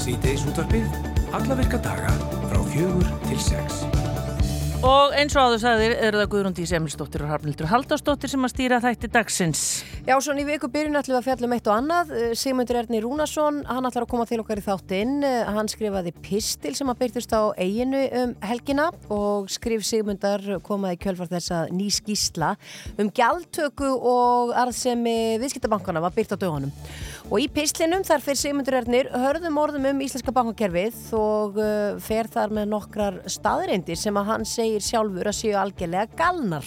Sýteis útvarpið, alla virka daga frá fjögur til sex. Og eins og áður sagðir eru það Guðrúndi Semilsdóttir og Harnildur Halldórsdóttir sem að stýra þætti dagsins. Já, svona í viku byrjun ætlum við að fjalla um eitt og annað. Eh, Sigmundur Erni Rúnarsson, hann ætlar að koma til okkar í þáttinn. Eh, Hann skrifaði pistil sem að byrtist á eiginu um helgina og skrif Sigmundar komaði kjölfar þess að ný skísla um gjaldtöku og arðsemi viðskiptabankana var byrt á dögunum. Og í pislinum þar fyrir Sigmundur Ernir hörðum orðum um íslenska bankakerfið og uh, fer þar með nokkrar staðreindir sem að hann segir sjálfur að séu algjörlega galnar.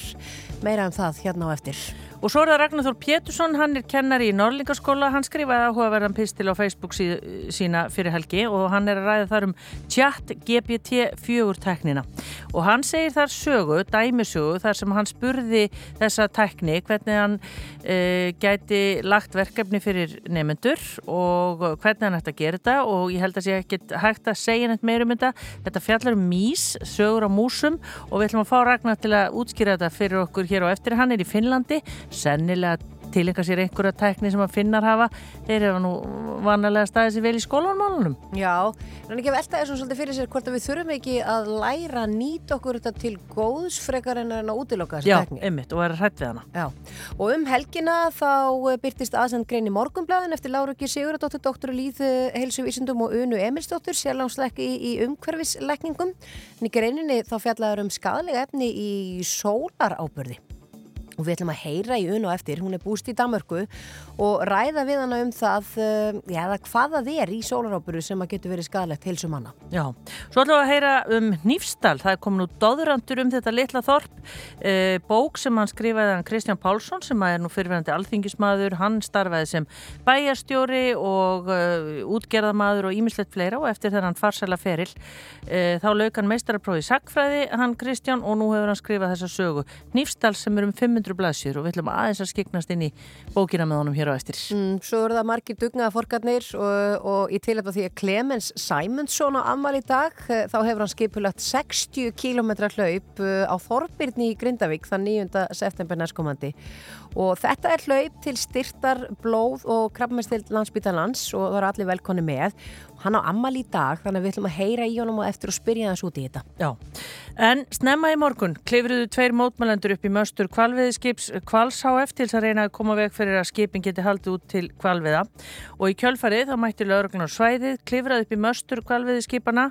Meira um það hérna á eftir. Og svo er það Ragnar Þór Pétursson, hann er kennari í Norlingaskóla, hann skrifaði áhugaverðan pistil á Facebook sí, sína fyrir helgi og hann er að ræða þar um chat GPT-4 teknina. Og hann segir þar sögu, dæmisögu, þar sem hann spurði þessa tekni, hvernig hann uh, gæti lagt verkefni fyrir nefnendur og hvernig hann ætti að gera þetta og ég held að sé ekki hægt að segja neitt meira um þetta. Þetta fjallar um mís, sögur á músum og við ætlum að fá Ragnar til að útskýra þetta fyrir okkur hér og eftir. Hann er í Finnlandi sennilega tilenga sér einhverja tækni sem að finnar hafa. Þeir eru nú vanalega staðið sér vel í skólanmálunum Já, en ekki að velta þessum svolítið fyrir sér hvort að við þurfum ekki að læra að nýta okkur þetta til góðs frekar en að útiloka Já, þessa tækni. einmitt, og vera hrætt við hana. Já, og um helgina þá byrtist aðsend grein í morgunblæðin eftir Láruki Siguradóttur, doktor í líð heilsuvísindum og Unu Emilsdóttur, sérlámsleiki í umhverfisleikningum en í greininni þá fjallaður um og við ætlum að heyra í un og eftir, hún er búst í Danmörku og ræða við hana um það uh, já, hvað það er í sólaráburu sem að getur verið skadalegt heilsum manna. Já, svo ætlum við að heyra um Nýfstal, það er komin út doðurandur um þetta litla þorp, uh, bók sem hann skrifaði hann Kristján Pálsson sem er nú fyrirverandi alþingismadur, hann starfaði sem bæjarstjóri og uh, útgerðamadur og ímislegt fleira. Og eftir þegar hann farsæla feril þá lauk hann meistaraprófi Sackfræði, hann Kristján og nú hefur hann skrifað þessa sögu. Nýfstal sem er um 500 blaðsjur og við ætlum aðeins að skiknast inn í bókina með honum hér á eftir. Mm, svo eru það margir dugnaða forgarnir og, og í tilhættu því að Clemens Simonsson á ammal í dag, eh, þá hefur hann skipulagt 60 km hlaup eh, á Þorbirni í Grindavík þann 9. september næstkomandi og þetta er hlaup til styrtar blóð og krabbmestild landsbytarlands og það eru allir velkonni með. Hann á ammal í dag þannig að við ætlum að heyra í honum og eftir og spyrja þess út í þetta. Já, en snemma í morgun klifruðu tveir mótmælendur upp í möstur kvalviðiskips Kvals HF til að reyna að koma veg fyrir að skipin geti haldið út til kvalviða og í kjölfarið þá mætti lauruglunar svæðið klifrað upp í möstur kvalviðiskipana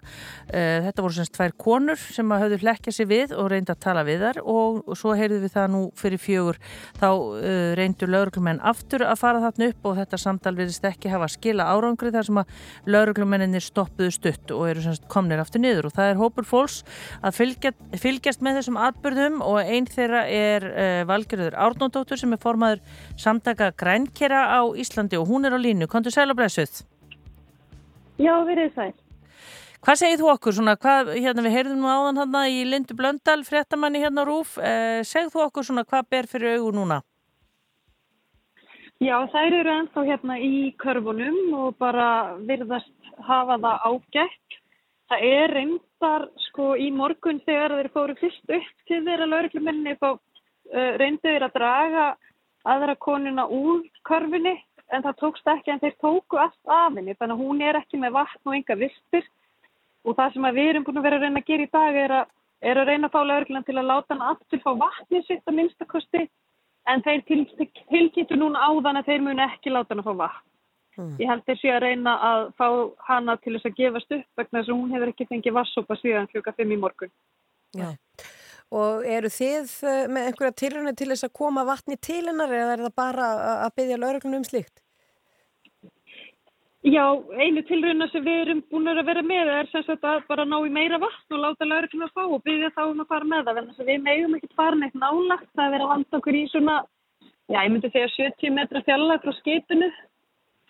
þetta voru semst tvær konur sem að höfðu hlekkja sig við og reynda að tala við þar og, svo heyrðu við það nú fyrir fjögur. Þá reyndu lauruglumenn aftur að fara þarna upp og þetta samtal viðist ekki hafa skila árangri þar sem að lauruglumenninir stoppuðu stutt og eru semst komnir aftur niður og það er hópur fólks að fylgja, fylgjast með þessum atbyrðum og einn þeirra er uh, Valgerður Árnóndóttur sem er formaður samtaka grænkera á Íslandi og hún er á línu. Kontur sæl og blessuð? Já, verið sæl. Hvað segir þú okkur? Svona, hvað, hérna, við heyrðum nú áðan í Lindu Blöndal, fréttamanni hérna á Rúf. Eh, segð þú okkur svona, hvað ber fyrir augun núna? Já, þær eru ennþá hérna í körfunum og bara virðast hafa það ágætt. Það er reyndar sko í morgun þegar þeir fóru fyrst upp til þeirra laurugluminni þá uh, reyndu þeir að draga aðra konuna úr körfunni en það tókst ekki en þeir tóku allt af henni þannig að hún er ekki með vatn og enga vistir og það sem við erum búin að vera að reyna að gera í dag er að, er að reyna að fá lauruglan til að láta hann aftur fá vatni sitt að minnstakosti en þeir til, tilkynntu núna áðan að þeir munu ekki láta hann að fá vatn. Mm. Ég held þessi að reyna að fá hana til þess að gefast upp vegna þess að hún hefur ekki fengið vassopa síðan klukka 5 í morgun. Já. Og eru þið eh, með einhverja tilröndi til þess að koma vatni til hennar eða er það bara að byggja lauruglunum um slíkt? Já, einu tilröndina sem við erum búin að vera með er sem sagt að bara ná í meira vatn og láta lauruglunum að fá og byggja þá um að fara með það. Þannig að við meðum ekki fara neitt nálagt. Það er verið að vanda okkur í svona, já, ég myndi segja 70 metra fjallag frá skipinu.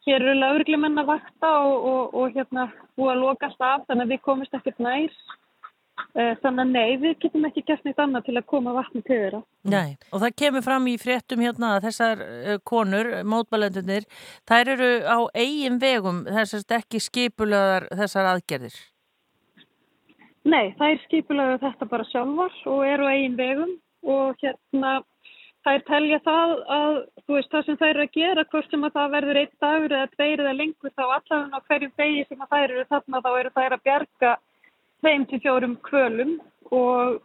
Hér eru lauruglumenn að vakta og, og, og hérna búið að lokast af þannig að við komist ekkert nær. Þannig að nei, við getum ekki gert neitt annað til að koma vatni til þeirra. Nei, og það kemur fram í fréttum hérna að þessar konur, mótbælendunir, þær eru á eigin vegum þessast ekki skipulaðar þessar aðgerðir? Nei, þær skipulaðu þetta bara sjálfar og eru á eigin vegum og hérna þær telja það að þú veist, það sem þær eru að gera, hvort sem að það verður einn dagur eða tveir eða lengur, þá allavega hverjum degi sem að þær eru þarna, þá eru þær að bjarga þeim til fjórum kvölum og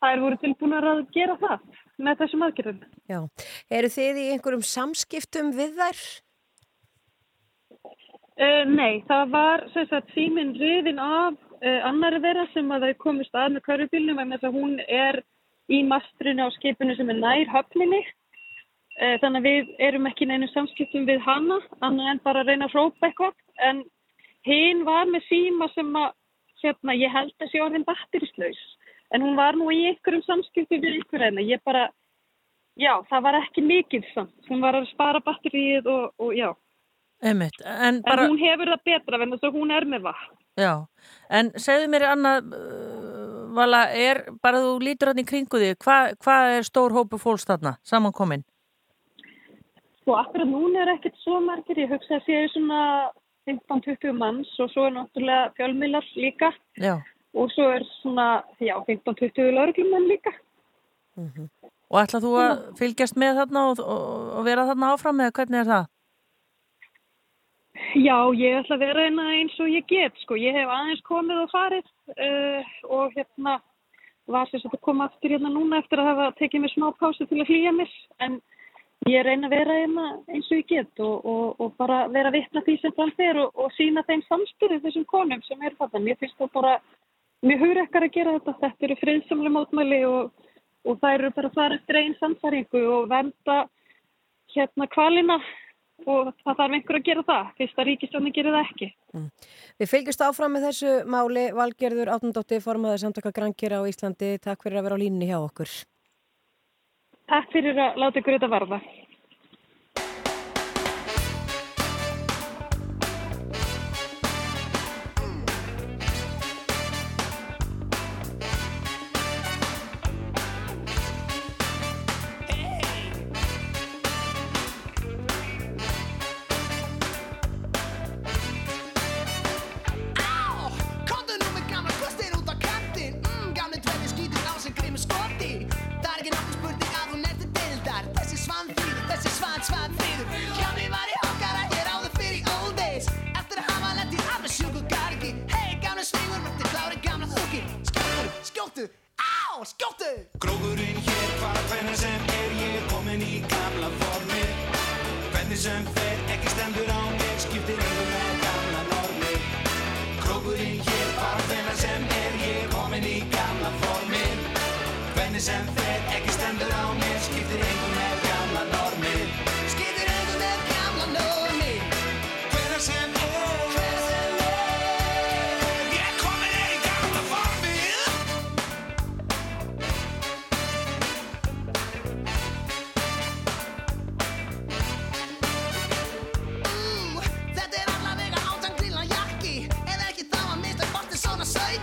þær voru tilbúin að gera það með þessum aðgerðum. Já, eru þið í einhverjum samskiptum við þær? Uh, nei, það var sagt, síminn riðin af uh, annari þeirra sem að þau komist að með körubílnum en þess að hún er í mastrinu á skipinu sem er nær höfninni. Uh, þannig að við erum ekki neina samskiptum við hana, annað en bara að reyna að hrópa eitthvað. En hinn var með síma sem að, hérna, ég held að sé orðin batterislaus. En hún var nú í einhverjum samskiptum við einhver enna. Ég bara, já, það var ekki mikið samt. Hún var að spara batterið og, og já. Einmitt, en, bara... en hún hefur það betra en þess að hún er með vatn. Já, en segðu mér annað, uh, Vala, er bara þú lítur hann í kringu þig, hvað hva er stór hópu fólks þarna, samankomin? Sko, akkurat núna er ekkert svo margir, ég hugsa að séu svona 15-20 manns og svo er náttúrulega fjölmilar líka já. og svo er svona, já, 15-20 lauruglumenn líka. Mm -hmm. Og ætlað þú að fylgjast með þarna og, og, og vera þarna áfram eða hvernig er það? Já, ég ætla að vera einna eins og ég get, sko. Ég hef aðeins komið og farið uh, og hérna var þess að koma aftur hérna núna eftir að hafa tekið mér smá pásu til að hlýja mér. En ég reyna að vera einna eins og ég get og, og, og bara vera vittna því sem þann fer og, og sína þeim samstyrðu þessum konum sem er þetta. Mér finnst það bara mjög hugrekkar að gera þetta. Þetta eru friðsamlega mótmæli og það eru bara þar eftir einn samfæringu og venda hérna kvalina og það þarf einhver að gera það fyrst að ríkistjónin gerir það ekki mm. Við fylgjast áfram með þessu máli Valgerður Átnundóttir formaður samtaka Grankjera á Íslandi Takk fyrir að vera á línni hjá okkur Takk fyrir að láta ykkur þetta varða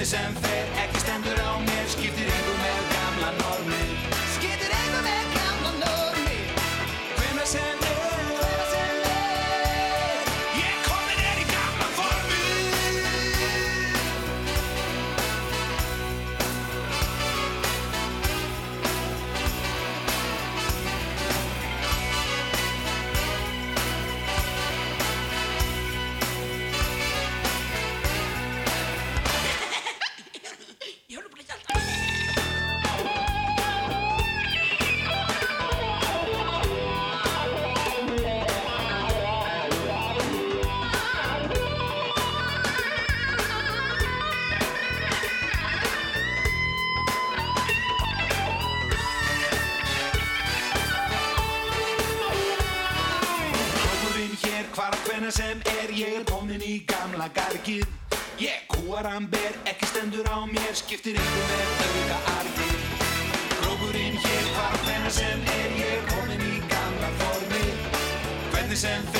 this unfair markið Ég kóran ber, ekki stendur á mér Skiptir ykkur með auka argir Rókurinn hér, hvað þennar sem er Ég er komin í gamla formi. Hvernig sem fyrir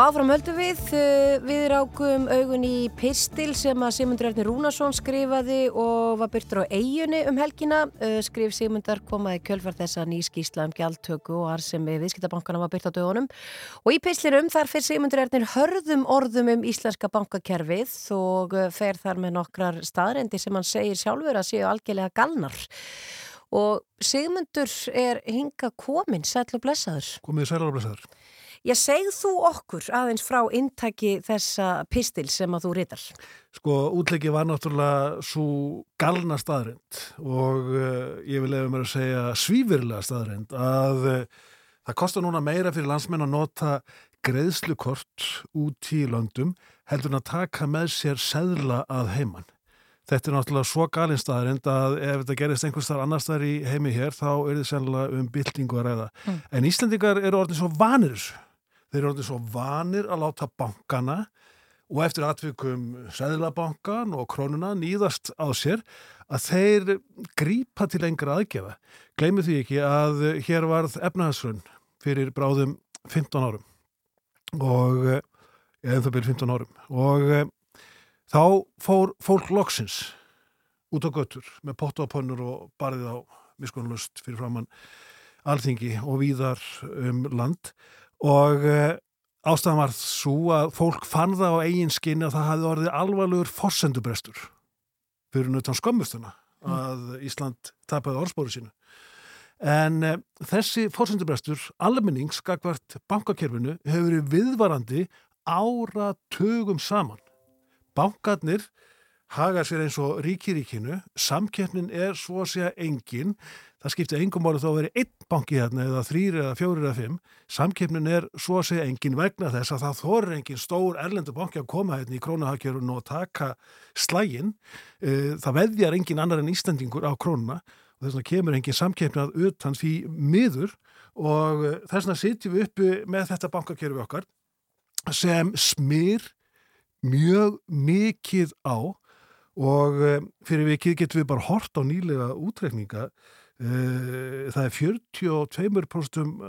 Og áfram höldum við, eh, við rákum augun í Pistil sem að Sigmundur Erfni Rúnarsson skrifaði og var byrtur á eigjunni um helgina. Eh, skrif Sigmundar komaði kjölfar þessa nýskísla um gjaldtöku og þar sem viðskiptabankana var byrt á dögunum. Og í Pistilum þar fyrir Sigmundur Erfnir hörðum orðum um íslenska bankakerfið og eh, fer þar með nokkrar staðrendi sem hann segir sjálfur að séu algjörlega galnar. Og Sigmundur er hinga komin, sæl og blessaður. Komið sæl og blessaður. Ég segð þú okkur aðeins frá intaki þessa pistil sem að þú ritar. Sko, útleiki var náttúrulega svo galna staðrind og uh, ég vil eða mér að segja svífurlega staðrind að uh, það kostar núna meira fyrir landsmenn að nota greiðslukort út í löndum heldur en að taka með sér seðla að heimann. Þetta er náttúrulega svo galin staðrind að ef þetta gerist einhvers þar annar staðar í heimi hér þá er þetta sennilega um byltingu að ræða. Mm. En Íslandingar eru orðin svo vanir þessu. Þeir eru orðin svo vanir að láta bankana og eftir atvikum Sæðlabankan og krónuna nýðast á sér að þeir grípa til lengra aðgefa. Gleimið því ekki að hér varð efnahagsrunn fyrir bráðum 15 árum og eða það byrjum 15 árum og e, þá fór fólk loksins út á göttur með pottu á pönnur og barðið á miskunlust fyrir framann alþingi og víðar um land og e, ástæðan var svo að fólk fann það á eigin skinni að það hafði orðið alvarlegur forsendubrestur fyrir nöttan skömmustuna að Ísland tapaði orðspóri sínu. En e, þessi forsendubrestur, almenningsskakvart bankakerfinu, hefur verið viðvarandi áratugum saman. Bankarnir hagar sér eins og ríkiríkinu, samkeppnin er svo að segja engin, það skiptir engum máli þá að veri einn banki hérna eða þrýr eða fjórir eða fimm, samkeppnin er svo að segja engin vegna þess að það þorir engin stór erlendu banki að koma hérna í krónahaggjörun og taka slægin, það veðjar engin annar en Íslandingur á krónuna og þess vegna kemur engin samkeppnað utan því miður. Og þess vegna sitjum við uppi með þetta bankakerfi okkar sem smyr mjög mikið á. Og fyrir vikið getum við bara hort á nýlega útrekninga það er 42%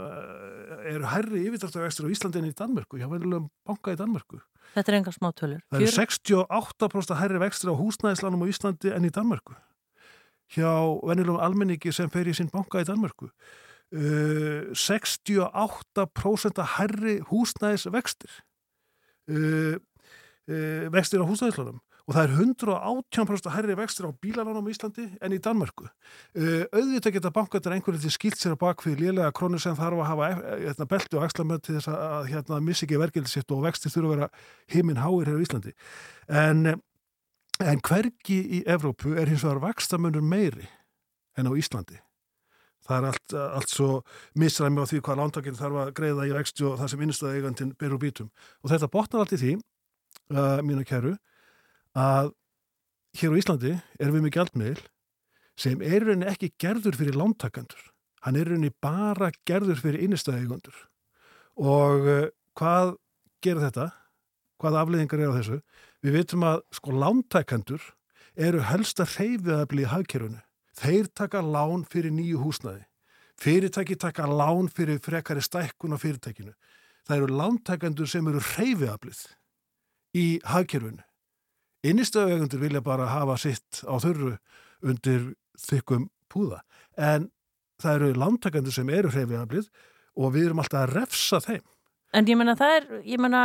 eru hærri yfirdræftavextur á Íslandi en í Danmörku, hjá venjulegum banka í Danmörku. Þetta er enga smá tölur. Það eru 68% hærri vextur á húsnæðislanum á Íslandi en í Danmörku. Hjá venjulegum almenningi sem fer í sinn banka í Danmörku. 68% hærri húsnæðisvextir. Vextir á húsnæðislanum og það er 118% herri vextur á bílalánum í Íslandi en í Danmörku. Uh, auðvitað geta bankaður einhverju til skilt sér á bakfið lélega krónu sem þarf að hafa hérna, belti og axlamöð til þess að hérna, missi ekki verkefnisitt og vextir þurfa að vera heiminn háir hér á Íslandi. En, en hvergi í Evrópu er hins vegar vakstamönnur meiri en á Íslandi. Það er allt, allt svo misræmi á því hvað lántakinn þarf að greiða í vexti og það sem innstæðaegandin ber úr bítum. Og þetta botnar allt í því, uh, mínu kæru, að hér á Íslandi erum við með gjaldmiðl sem er rauninni ekki gerður fyrir lántakandur. Hann er rauninni bara gerður fyrir innistæðeigundur. Og uh, hvað gerir þetta? Hvað afleðingar er á þessu? Við veitum að sko lántakandur eru helsta hreyfiðabli í hagkerfunu. Þeir taka lán fyrir nýju húsnaði. Fyrirtæki taka lán fyrir frekari stækkun á fyrirtækinu. Það eru lántakandur sem eru hreyfiðablið í hagkerfunu. Innistöðuegundur vilja bara hafa sitt á þurru undir þykkum púða. En það eru lántakandur sem eru hreyfiðablið og við erum alltaf að refsa þeim. En ég menna það er, ég menna,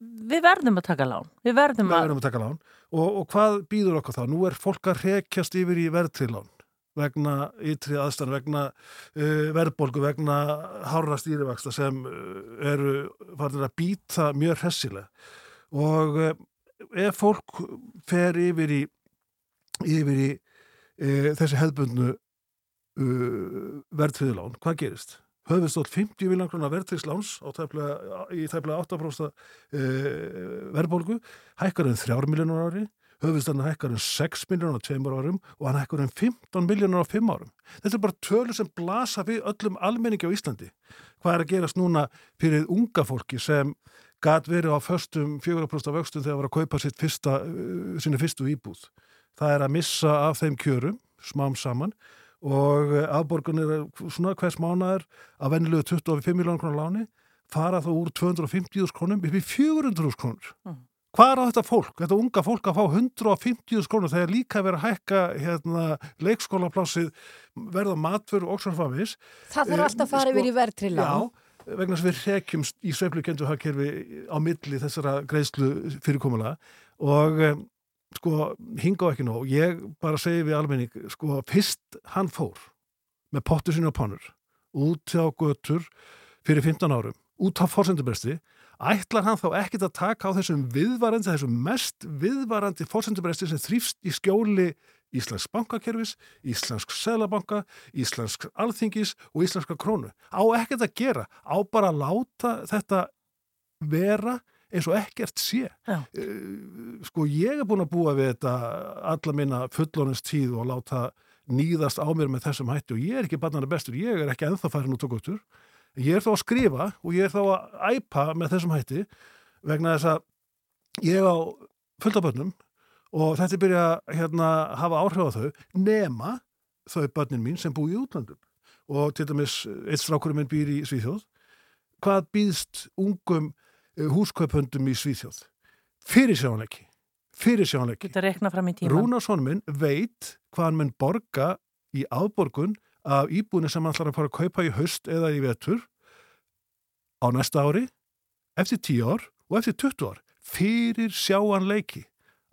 við verðum að taka lán. Við verðum Við að, erum að taka lán. Og, og hvað býður okkur þá? Nú er fólk að rekjast yfir í verðtrilán vegna ytri aðstæðan, vegna uh, verðbólgu, vegna hárra stýrivaksta sem uh, eru farin að býta mjög hressilega. Og uh, ef fólk fer yfir í, yfir í uh, þessi hefðbundnu uh, verðtriðlán, hvað gerist? höfðustótt 50 miljón krónar verðtriðsláns í tæplega 8% uh, verðbólgu, hækkar en 3 miljónar ári, höfðustóttan hækkar en 6 miljónar á 2 árum og hann hækkar en 15 miljónar á 5 árum. Þetta er bara tölur sem blasa við öllum almenningi á Íslandi. Hvað er að gerast núna fyrir unga fólki sem gat verið á föstum 4% vöxtum þegar það var að kaupa fyrsta, uh, sinni fyrstu íbúð. Það er að missa af þeim kjörum, smám saman, og afborgunir svona hvers mánar að venilegu 25 miljónar krónar láni fara þá úr 250.000 krónum upp í 400.000 krónur. Mm. Hvað er á þetta fólk, þetta unga fólk að fá 150.000 krónur þegar líka verið að hækka hérna, leikskólaplássið verða matfur og svo framvis. Það þarf Eh, alltaf að fara sko, yfir í verðtrilla. Já, vegna sem við rekjumst í sveiflukendu hagkerfi á milli þessara greiðslu fyrirkomulega og um, sko, hinga á ekki nóg. Ég bara segi við almenning sko, fyrst hann fór með pottur sinni á pannur út á götur fyrir 15 árum út á forsendubresti ætlar hann þá ekkit að taka á þessum viðvarandi, þessum mest viðvarandi forsendubresti sem þrýfst í skjóli Íslensk bankakerfis, Íslensk selabanka, Íslensk alþingis og Íslenska krónu. Á ekkert að gera, á bara að láta þetta vera eins og ekkert sé. Já. Eh, Sko ég er búin að búa við þetta alla minna fullonins tíð og láta nýðast á mér með þessum hætti og ég er ekki barnana bestur, ég er ekki ennþá færin út og guttur. Ég er þá að skrifa og ég er þá að æpa með þessum hætti vegna þess að ég á börnum og þetta er byrja að hérna, hafa áhrif á þau nema þau börnin mín sem búi í útlandum og til dæmis eitt strákurinn minn býr í Svíþjóð. Hvað býðst ungum eh, húskaupöndum í Svíþjóð? Fyrir sjónleiki fyrir sjónleiki. Rúnarsson minn veit hvað hann mun borga í afborgun af íbúinu sem hann ætlar að fara að kaupa í haust eða í vetur á næsta ári, eftir 10 ár og eftir 20 ár, fyrir sjáanleiki.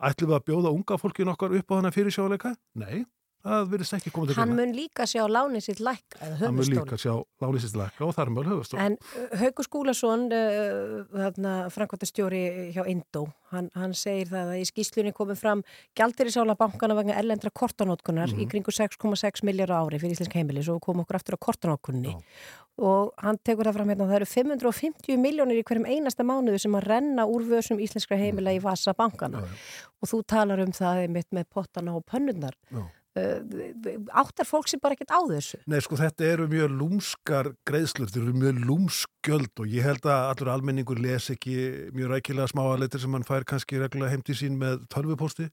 Ætlum við að bjóða unga fólkin okkar upp á hana fyrir sjáanleika? Nei, það verðist ekki koma til Hann greina. mun líka sjá lánið sitt lækka, eða Hann mun höfustól. líka sjá lánlýsisleika og þar mjög höfustól. En uh, Haukur Skúlason, uh, þarna framkvæmtastjóri hjá Indó, hann, hann segir það að í skýslunni komið fram gjaldirisála bankana vegna erlendra kortanótkunar Mhm. í kringu 6,6 miljardar ári fyrir Íslensk heimili, svo kom okkur aftur á kortanótkunni. Og hann tekur það fram hérna, það eru 550 miljónir í hverjum einasta mánuðu sem að renna úr vössum íslenskra heimila í vasa bankana. Já, já. Og þú talar um það einmitt með pottana og pönnurnar. Já. Uh, áttar fólk sem bara ekkert á þessu? Nei, sko, þetta eru mjög lúmskar greiðslur, þetta eru mjög lúmskjöld og ég held að allur almenningur les ekki mjög rækilega smáaleitir sem hann fær kannski reglulega heimti sín með tölvupósti.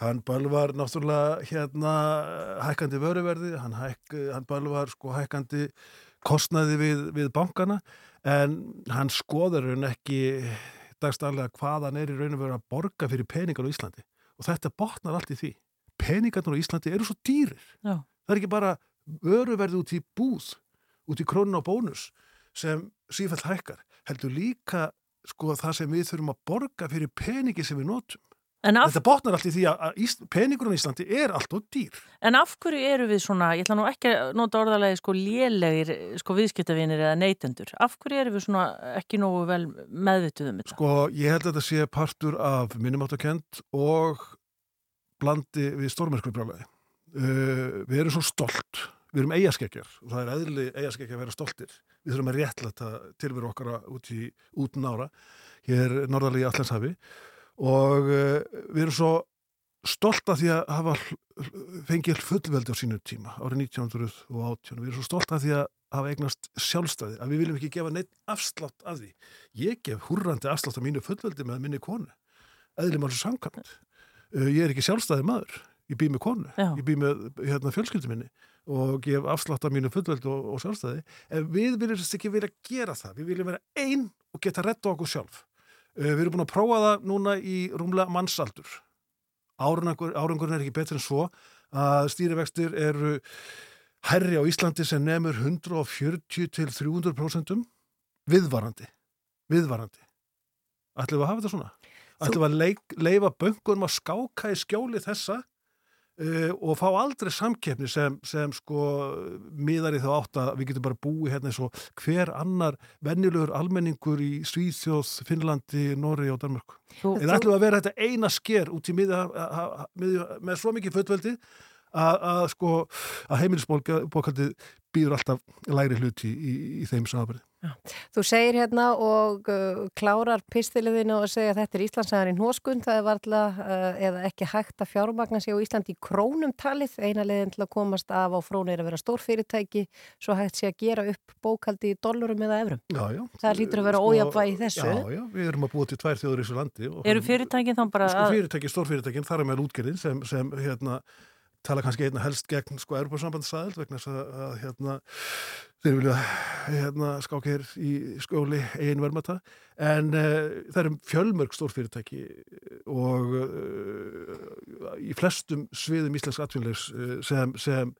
Hann bölvar náttúrulega hérna hækkandi vöruverði, hann, hæk, hann bölvar sko hækkandi kostnaði við, við bankana en hann skoður hann ekki dagstæðlega hvað hann er í raun og veru að borga fyrir peningar á Íslandi og þetta botnar allt í því. Peningarnir á Íslandi eru svo dýrir. Já. Það er ekki bara vöruverði út í búð, út í krónun og bónus sem sífæll hækkar. Heldur líka sko það sem við þurfum að borga fyrir peningi sem við notum. En af, Þetta botnar allt í því að- Ís- peningurinn í Íslandi er allt og dýr. en af hverju eru við svona, ég ætla nú ekki að nota orðalegi sko lélegir sko viðskiptavinir eða neytendur. Af hverju eru við svona ekki nógu vel meðvituð um þetta? Sko ég held að þetta sé partur af minnumáttakend og blandi við stórmerkurbrjálæði. Uh, við erum svo stolt, við erum eigaskeggjar og það er eðli eigaskeggjar að vera stoltir. Við þurfum að réttlæta tilveru okkar út í út nára, hér norðarlega í Allandshafi og uh, við erum svo stolt af því að hafa fengið fullveldi á sínu tíma árið 1918. Við erum svo stolt af því að hafa eignast sjálfstæði, að við viljum ekki gefa neitt afslátt af því. Ég gef húrrandi afslátt af mínu fullveldi með minni konu. Eðlum alveg samkvæmt. Uh, ég er ekki sjálfstæði maður. Ég bý með konu. Já. Ég bý með hérna, fjölskyldu minni og gef afslátt af mínu fullveldi og, og sjálfstæði. En við viljum ekki vilja gera það. Við viljum vera einn og geta retta okkur sjálf. Uh, við erum búin að prófa það núna í rúmlega mannsaldur. Árangur, árangurinn er ekki betri en svo að stýrivextir eru herri á Íslandi sem nefnur 140 til 300% viðvarandi. Viðvarandi. Ætlum við að hafa þetta svona? Ætlum að leik, leifa böngunum að skáka í skjóli þessa uh, og fá aldrei samkeppni sem, sem sko miðar í þá átt að við getum bara búið hérna eins og hver annar venjulegur almenningur í Svíþjóð, Finnlandi, Norri og Danmörku. Þú, Eða ætlum að vera þetta eina sker út í miðja, með svo mikið fullveldi að, sko að heimilisbókaldið býður alltaf læri hluti í, í, í þeim samanbyrði. Þú segir hérna og uh, klárar pistiliðinu og segja að þetta er Íslandsæðar í nóskund, það er varla uh, eða ekki hægt að fjármagna sig á Íslandi í krónum talið, eina leiðin til að komast af á frónu er að vera stórfyrirtæki svo hægt sé að gera upp bókaldi í dollurum eða evrum. Já, já. Það hlýtur að vera ójafnvægi í þessu. Já, já, við erum að búa til tvær þjóður í þessu landi. og eru fyrirtækin þá bara Sko að, fyrirtæki, stórfyrirtækin, þar er með útgerðin sem, sem hérna, tala kannski einna helst gegn sko erbúrsambandsaðild vegna þess að, að hérna, þeir vilja hérna, skáka hér í skóli eigin vermata en uh, það eru fjölmörg stórfyrirtæki og uh, í flestum sviðum íslensk atvinnlegs uh, sem, sem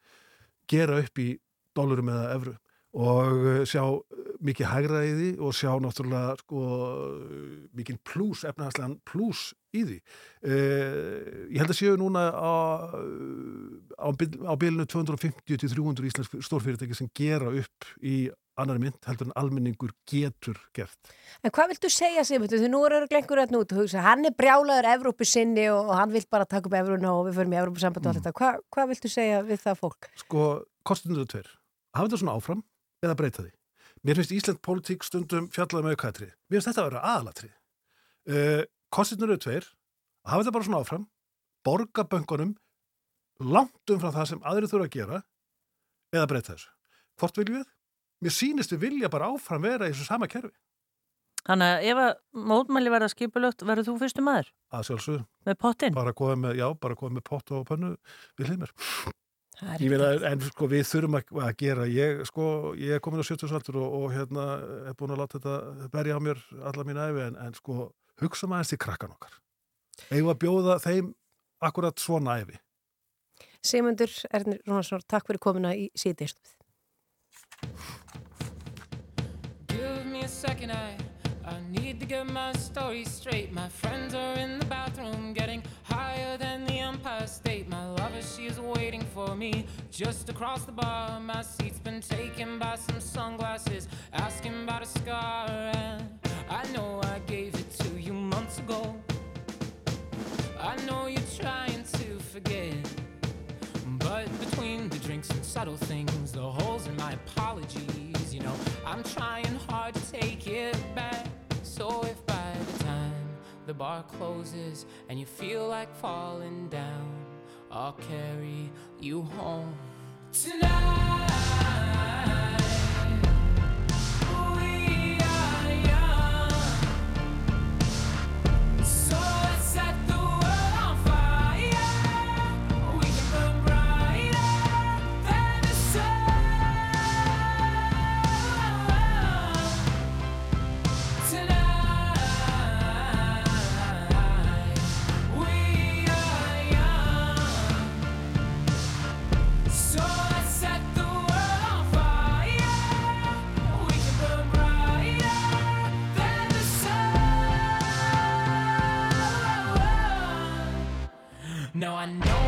gera upp í dólarum eða evru. Og sjá mikið hægra í því og sjá náttúrulega sko, mikið pluss, efnahagslegan pluss í því. Uh, ég held að séu núna á, á, á bilinu 250-300 íslensk stórfyrirtæki sem gera upp í annar mynd heldur en almenningur getur gert. En hvað viltu segja Sigmundur? Því nú er örugglega einhver öll út og hugsa, hann er brjálaður Evrópu sinni og hann vil bara taka upp Evruna og við förum í Evrópu samband og allt þetta. Hva, hvað viltu segja við það fólk? Sko, kostundur eru tveir. Hafa þetta svona áfram eða breyta því. Mér finnst Ísland pólitík stundum fjallaði með aukaðatrið. Mér finnst þetta að vera aðalatrið. Uh, kostundur eru tveir. Hafa þetta bara svona áfram. Borga böngunum langt umfram það sem aðrir þurfa að gera eða breyta þessu. Hvort viljum við? Mér sýnist við vilja bara áfram vera í þessu sama kerfi. Þannig að ef að mótmæli verða skipulögt, verður þú fyrstu maður Að sjálfsögðu, með pottin? bara góða með, já, bara góða með pott og pönnu við hliðmur. Ég vil að, en sko við þurfum að, að gera, ég sko, ég er komin á 70 aldur og, og hérna er búin að láta þetta berja á mér alla mín æfi en, en sko hugsa maður til krakkan okkar. Eigum að bjóða þeim akkurat svona æfi. Sigmundur Ernir Rúnarsson, takk fyrir komuna í síðdeistum. Give me a second, I, I need to get my story straight. My friends are in the bathroom getting higher than the Empire State. My lover, she is waiting for me just across the bar. My seat's been taken by some sunglasses, asking about a scar. And I know I gave it to you months ago. I know you're trying to forget. But between the drinks and subtle things, the holes in my apologies, you know, I'm trying hard to take it back. So if by the time the bar closes and you feel like falling down, I'll carry you home tonight. We are young. So No, I know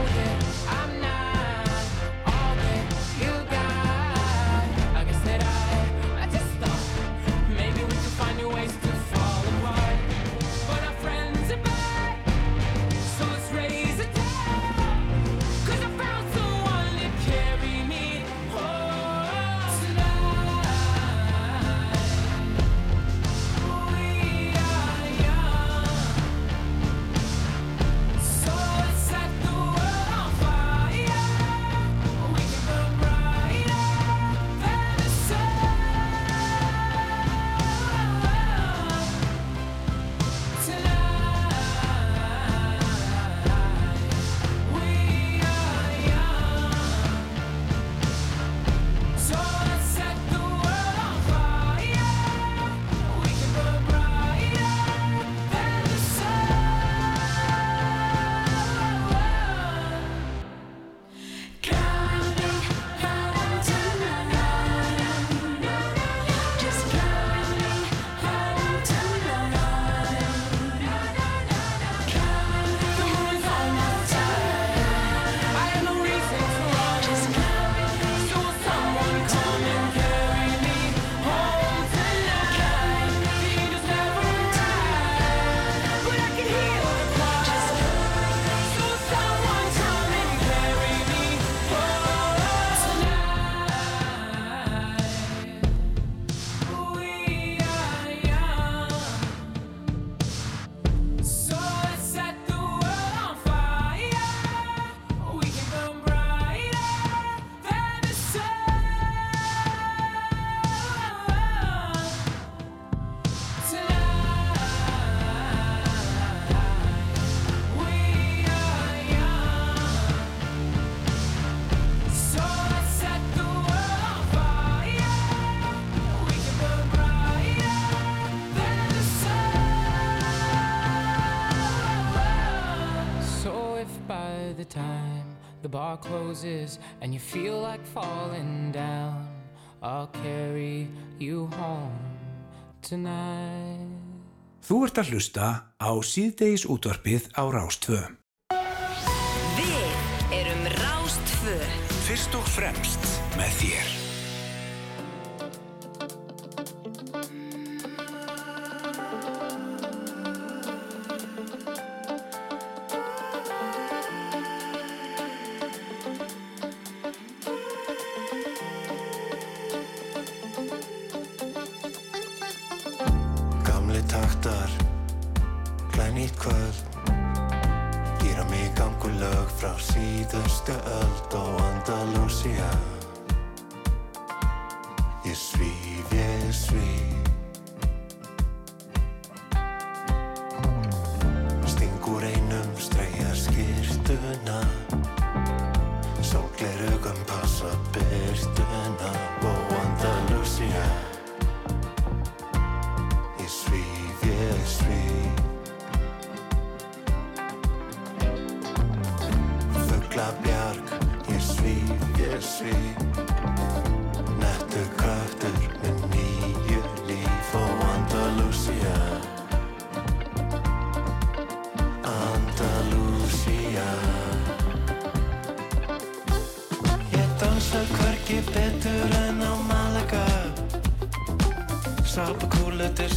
bar closes and you feel like falling down, I'll carry you home tonight. Þú ert að hlusta á síðdeis útvarpið á Rástvö. Við erum Rástfö. Fyrst og fremst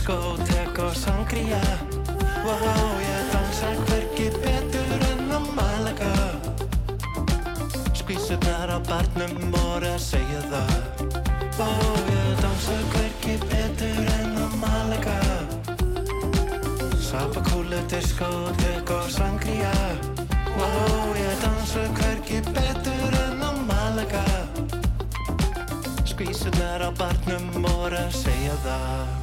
diskótek og sangria. Wow, ég dansa hvergi betur en á Malaga Skvísurnar á barnum voru að segja það. Wow, ég dansa hvergi betur en á Malaga Sápukúlu, diskótek og sangria. Wow, ég dansa hvergi betur en á Malaga Skvísurnar á barnum voru að segja það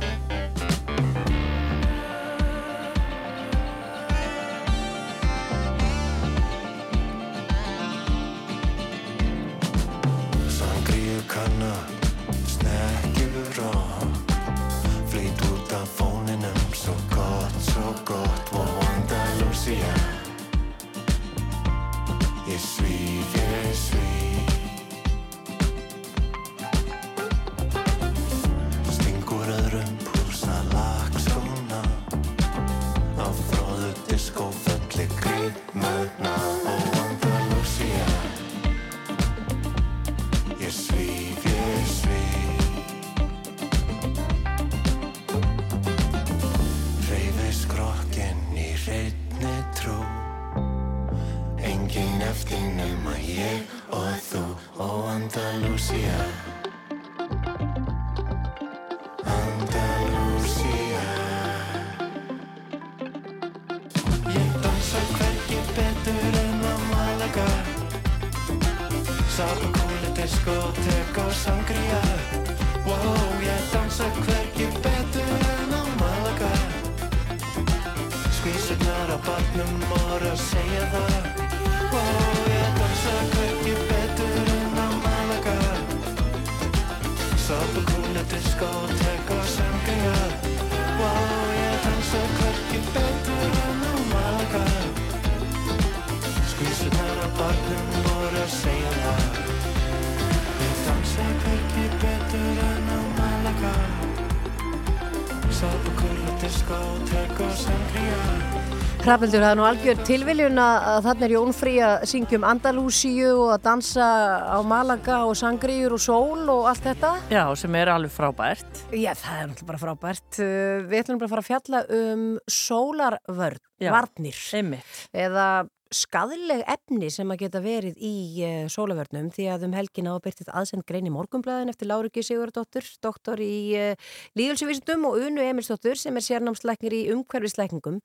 Hrafnildur, það er nú algjör tilviljun að þarna er Jón Frí að syngja um Andalúsíu og að dansa á Malaga og sangriður og sól og allt þetta. Já, sem er alveg frábært. Já, það er náttúrulega bara frábært. Uh, Við ætlum bara að fara að fjalla um sólarvörn, varnir Einmitt. eða skadleg efni sem að geta verið í uh, sólavörnum því að um helgina á byrtið aðsend grein í morgunblæðin eftir Láruki Sigurðardóttur, doktor í uh, líðulsvísindum og Unu Emilsdóttur sem er sérnámslæknir í umhverfislækningum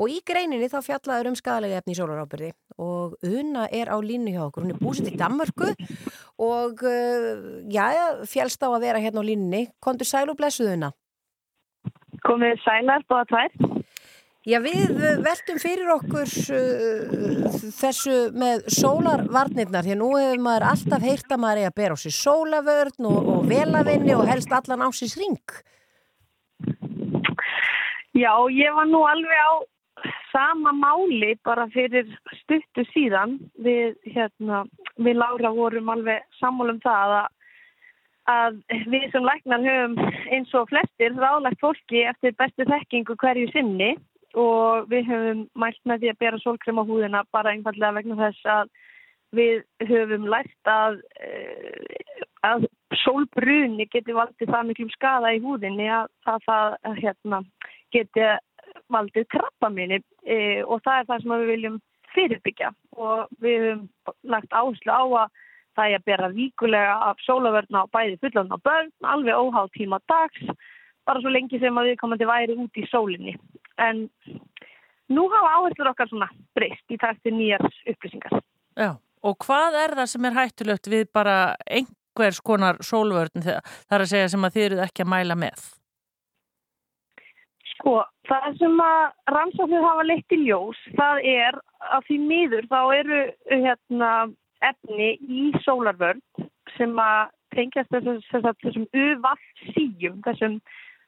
og í greininni þá fjallaður um skadalega efni í sólarábyrði og Una er á línu hjá okkur, hún er búsitt í Danmörku og uh, já, fjálst á að vera hérna á línunni. Kondur sæl og blessuð Una? Komið sælar, búa tvær. Já, við uh, veltum fyrir okkur uh, þessu með sólarvarnirnar, því að nú hefur maður alltaf heyrt að maður er að bera á sig sólavörn og, og velavinni og helst allan á sig ring. Já, ég var nú alveg á sama máli bara fyrir stuttu síðan. Við, hérna, við Lára vorum alveg sammálum það að, að við sem læknar höfum eins og flestir ráðlagt fólki eftir bestu þekkingu hverju sinni og við höfum mælt með því að bera sólkrem á húðina bara einfallega vegna þess að við höfum lært að, eh, að sólbruni geti valdið það miklum skada í húðinni að það, það hérna, geti valdið krabbaminni e, og það er það sem við viljum fyrirbyggja og við höfum lagt áherslu á að það er að bera víkulega af sólavörna á bæði fullan á börn, alveg óháð tíma dags, bara svo lengi sem að við komandi væri út í sólinni. En nú hafa áherslur okkar svona breyst í takti nýjar upplýsingar. Já, og hvað er það sem er hættulegt við bara einhvers konar sólvörn þar að segja sem að þið eruð ekki að mæla með? Sko, það sem að rannsóknir hafa leitt í ljós, það er að því miður þá eru hérna efni í sólarvörn sem að tengjast þessum UVAF síum, þessum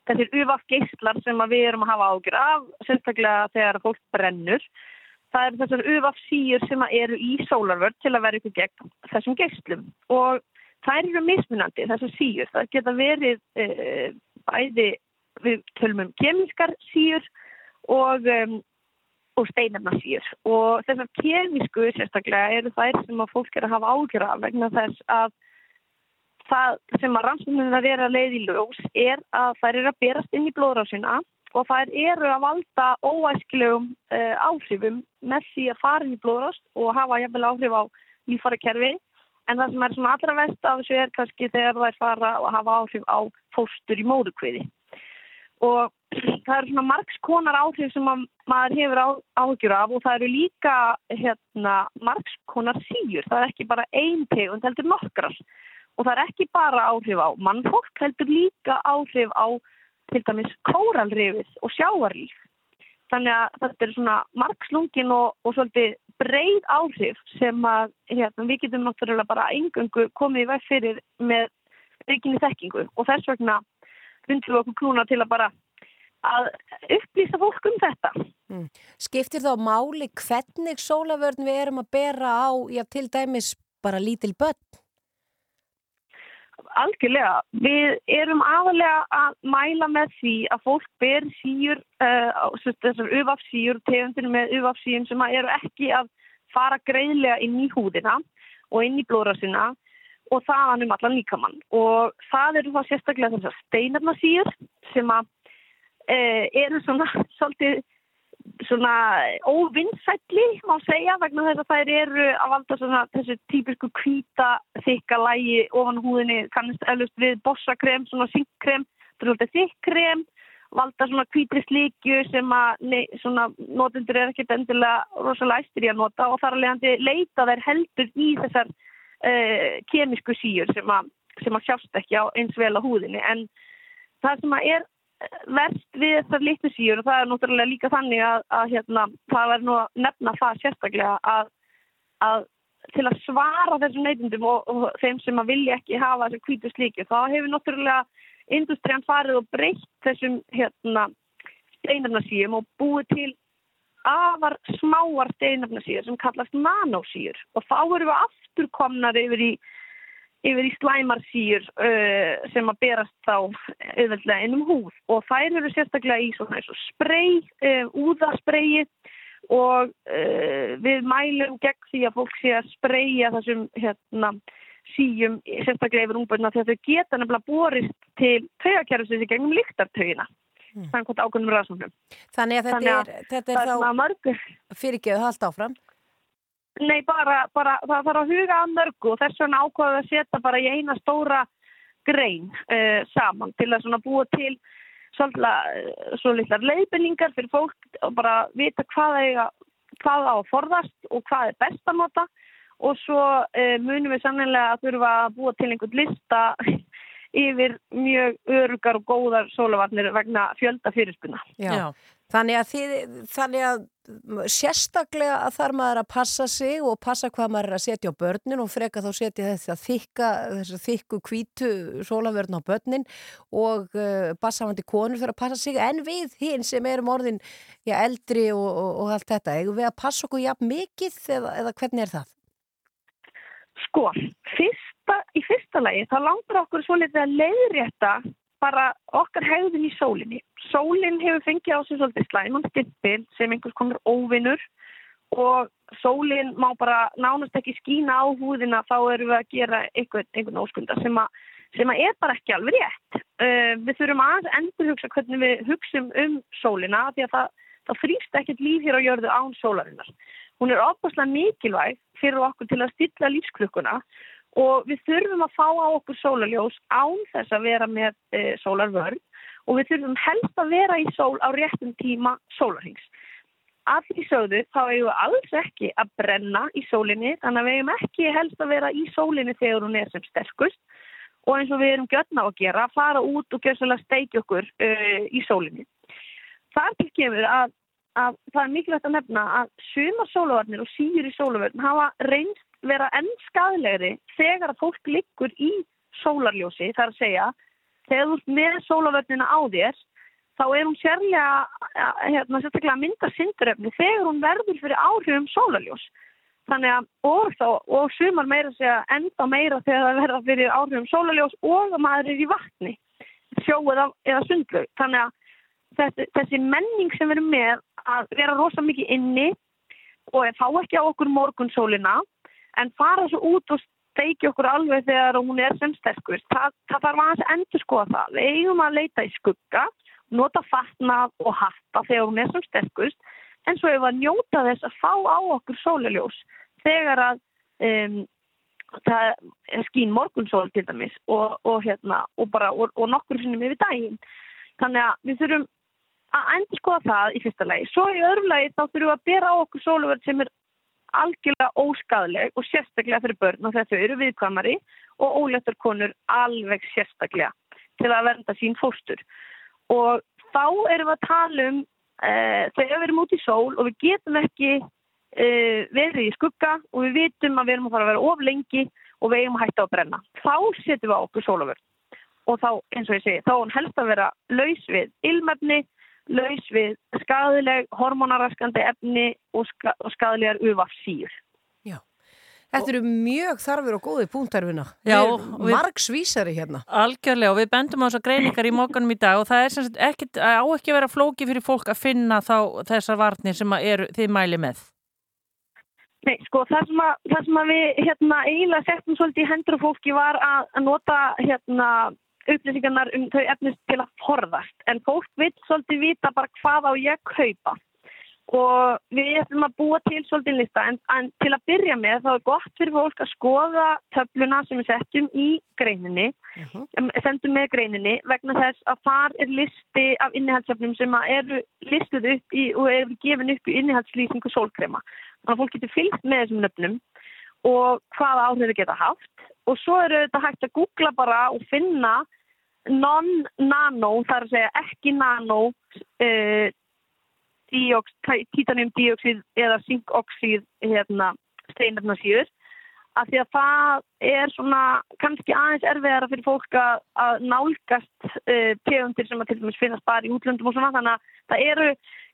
þessir UVAF geyslar sem við erum að hafa ágjur af, sérstaklega þegar fólk brennur. Það eru þessar UVAF síur sem eru í sólarvörn til að vera ykkur gegn þessum geyslum og það eru mismunandi þessar síur. Það geta verið e, bæði við tölmum kemískar síur og um, og steinarnasýr og þessar kemísku sérstaklega eru þær sem fólk er að hafa ágjör af vegna þess að það sem að rannsóknum að vera leið í ljós er að þær eru að berast inn í blóðrásina og þær eru að valda óæskilegum uh, áhrifum með því að fara inn í blóðrást og hafa jafnvel áhrif á lífarakerfi en það sem er svona allra vest af þessu er kannski þegar þær fara og hafa áhrif á fóstur í móðukviði og það eru svona margskonar áhrif sem maður hefur áhugjur af og það eru líka hérna, margskonar síur. Það er ekki bara einn tegund, heldur nokkrar. Og það er ekki bara áhrif á mannfólk, heldur líka áhrif á til dæmis kóralrifið og sjáarlíf. Þannig að þetta er svona margslungin og, og svolítið breið áhrif sem að hérna, við getum náttúrulega bara engungu komið í veg fyrir með aukinni þekkingu og þess vegna fundum við okkur klúna til að bara að upplýsa fólk um þetta. Mm. Skiptir þá máli hvernig sólavörn við erum að bera á, já til dæmis bara lítil börn? Algjörlega. Við erum aðalega að mæla með því að fólk ber síur, uh, þessar ufafsíur, tegundinu með ufafsíum sem eru ekki að fara greiðlega inn í húðina og inn í blóðrásina og þaðan um allan líkamann. Og það eru þá sérstaklega þessar steinarnasíur sem að uh, eru svona svolítið svona óvinnsætli má segja vegna þess að þær eru að valda svona þessu típisku kvíta þykka lægi ofan húðinni kannast eflust við bossakrem, svona syngkrem þykkrem valda svona kvítri slíkju sem að nei, svona notendur er ekkert endilega rosalega æstir í að nota og þar að leiðandi leita þær heldur í þessar uh, kemísku síur sem að, sem að sjást ekki á eins vel á húðinni. En það sem að er verst við þessar litlu síur og það er náttúrulega líka þannig að, að hérna, það er nú að nefna það sérstaklega að, að til að svara þessum neytundum og, og þeim sem að vilja ekki hafa þessu kvítu slíki þá hefur náttúrulega industrian farið og breytt þessum hérna, steinarnasíum og búið til afar smáar steinarnasíur sem kallast nanosíur. Og þá eru við afturkomnar yfir í yfir í slæmarsýr uh, sem að berast þá auðvöldlega innum húð og þær eru sérstaklega í svona eins og sprey, uh, úðaspreyi og uh, við mælum gegn því að fólk sé að spreja þessum hérna, síjum sérstaklega yfir únbörna þegar þau geta nefnilega borist til tögakerfisins í gegnum líktartögina. Mm. Að ákveðnum ræðsumum. Þannig að þetta Þannig að er, þetta er þá fyrirgeðu haldt áfram. Nei, bara, bara það þarf að huga að mörgu og þess vegna ákvaðu að setja bara í eina stóra grein uh, saman til að búa til svolítið svo litlar leifinningar fyrir fólk og bara vita hvað, hvað á að forðast og hvað er best að nota og svo uh, munum við sannlega að þurfa að búa til einhvern lista yfir mjög örugar og góðar sólavarnir vegna fjölda fyrirspunna. Já. Já. Þannig að, þið, þannig að sérstaklega að þar maður að passa sig og passa hvað maður er að setja á börnin og freka þá setja þetta þykka, þess að þykku kvítu sólavörn á börnin og uh, bassafandi konur fyrir að passa sig en við hinn sem erum orðin já, eldri og, og, og allt þetta, eigum við að passa okkur jafn mikið eða, eða hvernig er það? Sko, fyrsta í fyrsta lagi þá langar okkur svo litið að leiðrétta bara okkar hegðun í sólinni. Sólinn hefur fengið á sig svolítið slæman stimpil sem einhvers konar óvinnur og sólinn má bara nánast ekki skína á húðina þá erum við að gera einhvern, einhvern óskunda sem að, sem að er bara ekki alveg rétt. Uh, við þurfum aðeins endur hugsa hvernig við hugsum um sólina því að það, það frýst ekkert líf hér á jörðu án sólarinnar. Hún er opaslega mikilvæg fyrir okkur til að stilla lífsklukkuna og við þurfum að fá á okkur sólaljós án þess að vera með e, sólarvörn og við þurfum helst að vera í sól á réttum tíma sólarhings. Af því sögðu þá eigum við alls ekki að brenna í sólinni þannig að við eigum ekki helst að vera í sólinni þegar hún er sem sterkust og eins og við erum gjörna á að gera fara út og gjössalega steikja okkur uh, í sólinni. Það er til kemur að, að það er mikilvægt að nefna að sumar sólavarnir og síður í sólavarn hafa reynst vera enn skadlegri þegar að fólk liggur í sólarljósi þar að segja þegar þú ert með sólavarnina á þér þá er hún sérlega hérna, sérstaklega að mynda synduröfni þegar hún verður fyrir áhrifum sólaljós. Þannig að, og, þá, og sumar meira segja enda meira þegar það verða fyrir áhrifum sólaljós og að maður er í vatni, sjóð eða, eða sundlaug. Þannig að þessi, menning sem við erum með að vera rosa mikið inni og fá ekki á okkur morgunsólina en fara svo út og steiki okkur alveg þegar hún er sem sterkust. Það, það þarf aðeins að endur skoða það. Við eigum að leita í skugga nota fatnað og hatta þegar hún er sem sterkust en svo hefur að njóta þess að fá á okkur sólaljós þegar að um, það er skín morgunsól til dæmis og, og, hérna, og, bara, og nokkur sinnum yfir daginn. Þannig að við þurfum að endur skoða það í fyrsta lagi. Svo í öðru lagi þá þurfum við að bera á okkur sólaverð sem er algjörlega óskadleg og sérstaklega fyrir börn og þessu eru viðkvamari og óléttar konur alveg sérstaklega til að vernda sín fóstur og þá erum við að tala um uh, þegar við erum út í sól og við getum ekki uh, verið í skugga og við vitum að við erum að fara að vera of lengi og við eigum að hætta að brenna. Þá setjum við á okkur sólaförn og þá, eins og ég segi, þá helst að vera laus við ilmefni, laus við skadileg, hormonaraskandi efni og, ska, og skadilegar ufafsýr. Þetta eru mjög þarfir og góði punktarfina. Já, við... Margsvísari hérna. Algjörlega og við bendum á þessar greiningar í mókanum í dag og það er sem sagt ekki, á ekki að vera flóki fyrir fólk að finna þá þessar varnir sem eru, þið mæli með. Nei, sko, það sem að, það sem að við hérna eiginlega settum svolítið í hendur fólki var að nota hérna upplýsingarnar um þau efnist til að forðast. En fólk vil svolítið vita bara hvað á ég kaupa og við ætlum að búa til svolítið lista en, en til að byrja með þá er gott fyrir fólk að skoða töfluna sem við setjum í greininni uh -huh. sendum með greininni vegna þess að þar er listi af innihaldsöfnum sem eru listuð upp í og eru gefin upp í innihaldslýsingu sólkrema þannig að fólk getur fylgt með þessum nöfnum og hvaða áhrifir geta haft. Og svo eru þetta hægt að googla bara og finna non-nano, þar að segja ekki nano uh, titaniumdíoxid eða zinkoxid hérna, steinarnasýður af því að það er svona kannski aðeins erfiðara fyrir fólk að nálgast uh, tegundir sem að til dæmis finnast bara í útlöndum og svona. Þannig að það eru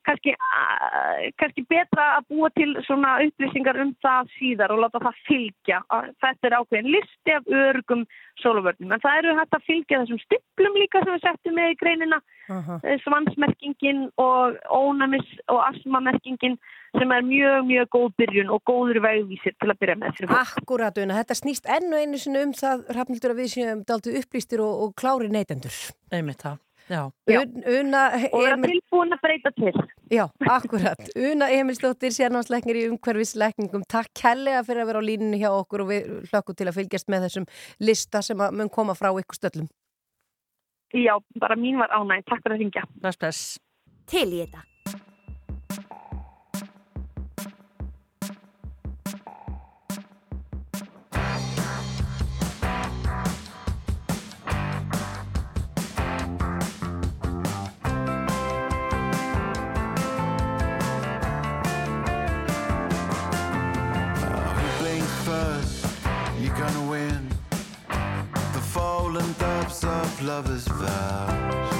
kannski, uh, kannski betra að búa til svona upplýsingar um það síðar og láta það fylgja. Þetta er ákveðin listi af örgum sóluvörnum en það eru hægt að fylgja þessum stiplum líka sem við settum með í greinina uh -huh. svansmerkingin og ónamis og asmamerkingin sem er mjög, mjög góð byrjun og góður vegvísir til að byrja með. Akkurat, þetta snýst ennu einu sinu um það, Rafnildur, að við séum daltu upplýstir og, og klári neytendur. Einmitt það. Una, og vera tilbúin að breyta til. Já, akkurat. Una Emilsdóttir, sérnámsleiknir í umhverfisleikningum Takk kellega fyrir að vera á línunni hjá okkur og við hlökkum til að fylgjast með þessum lista sem mun koma frá ykkur stöllum. Já, bara mín var ánæg Takk fyrir að ringja Til í þetta lovers' vows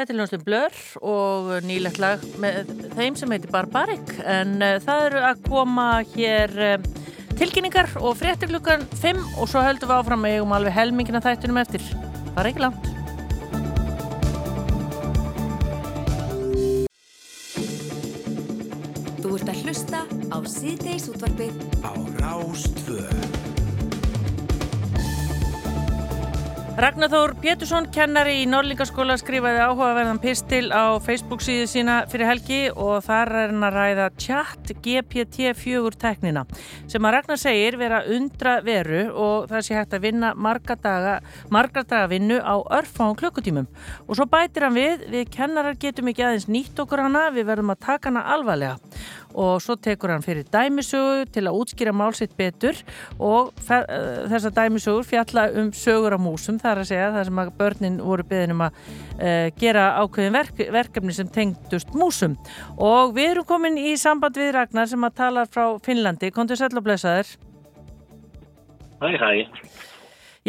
Þetta er ljónstum Blur og nýlegt lag með þeim sem heitir Barbaric en uh, það eru að koma hér uh, tilkynningar og fréttir klukkan 5 og svo höldum við áfram með eigum alveg helmingina þættunum eftir. Bara ekki langt. Þú ert að hlusta á síðdeis útvarpið Á Rástvö Ragnar Þór Pétursson, kennari í Norlingaskóla, skrifaði áhugaverðan pistil á Facebook síðu sína fyrir helgi og þar er hann að ræða chat GPT-4 teknina sem að Ragnar segir vera undra veru og það sé hægt að vinna marga daga, marga daga vinnu á örfáum klukkutímum. Og svo bætir hann við, við kennarar getum ekki aðeins nýtt okkur hana, við verðum að taka hana alvarlega og svo tekur hann fyrir dæmisögu til að útskýra málsitt betur. Og uh, þessar dæmisögur fjalla um sögur á músum þar að segja þar sem að börnin voru beðin um að uh, gera ákveðin verk, verkefni sem tengdust músum. Og við erum komin í samband við Ragnar sem að tala frá Finnlandi, kontur sæll og blessaður. Hæ, hæ.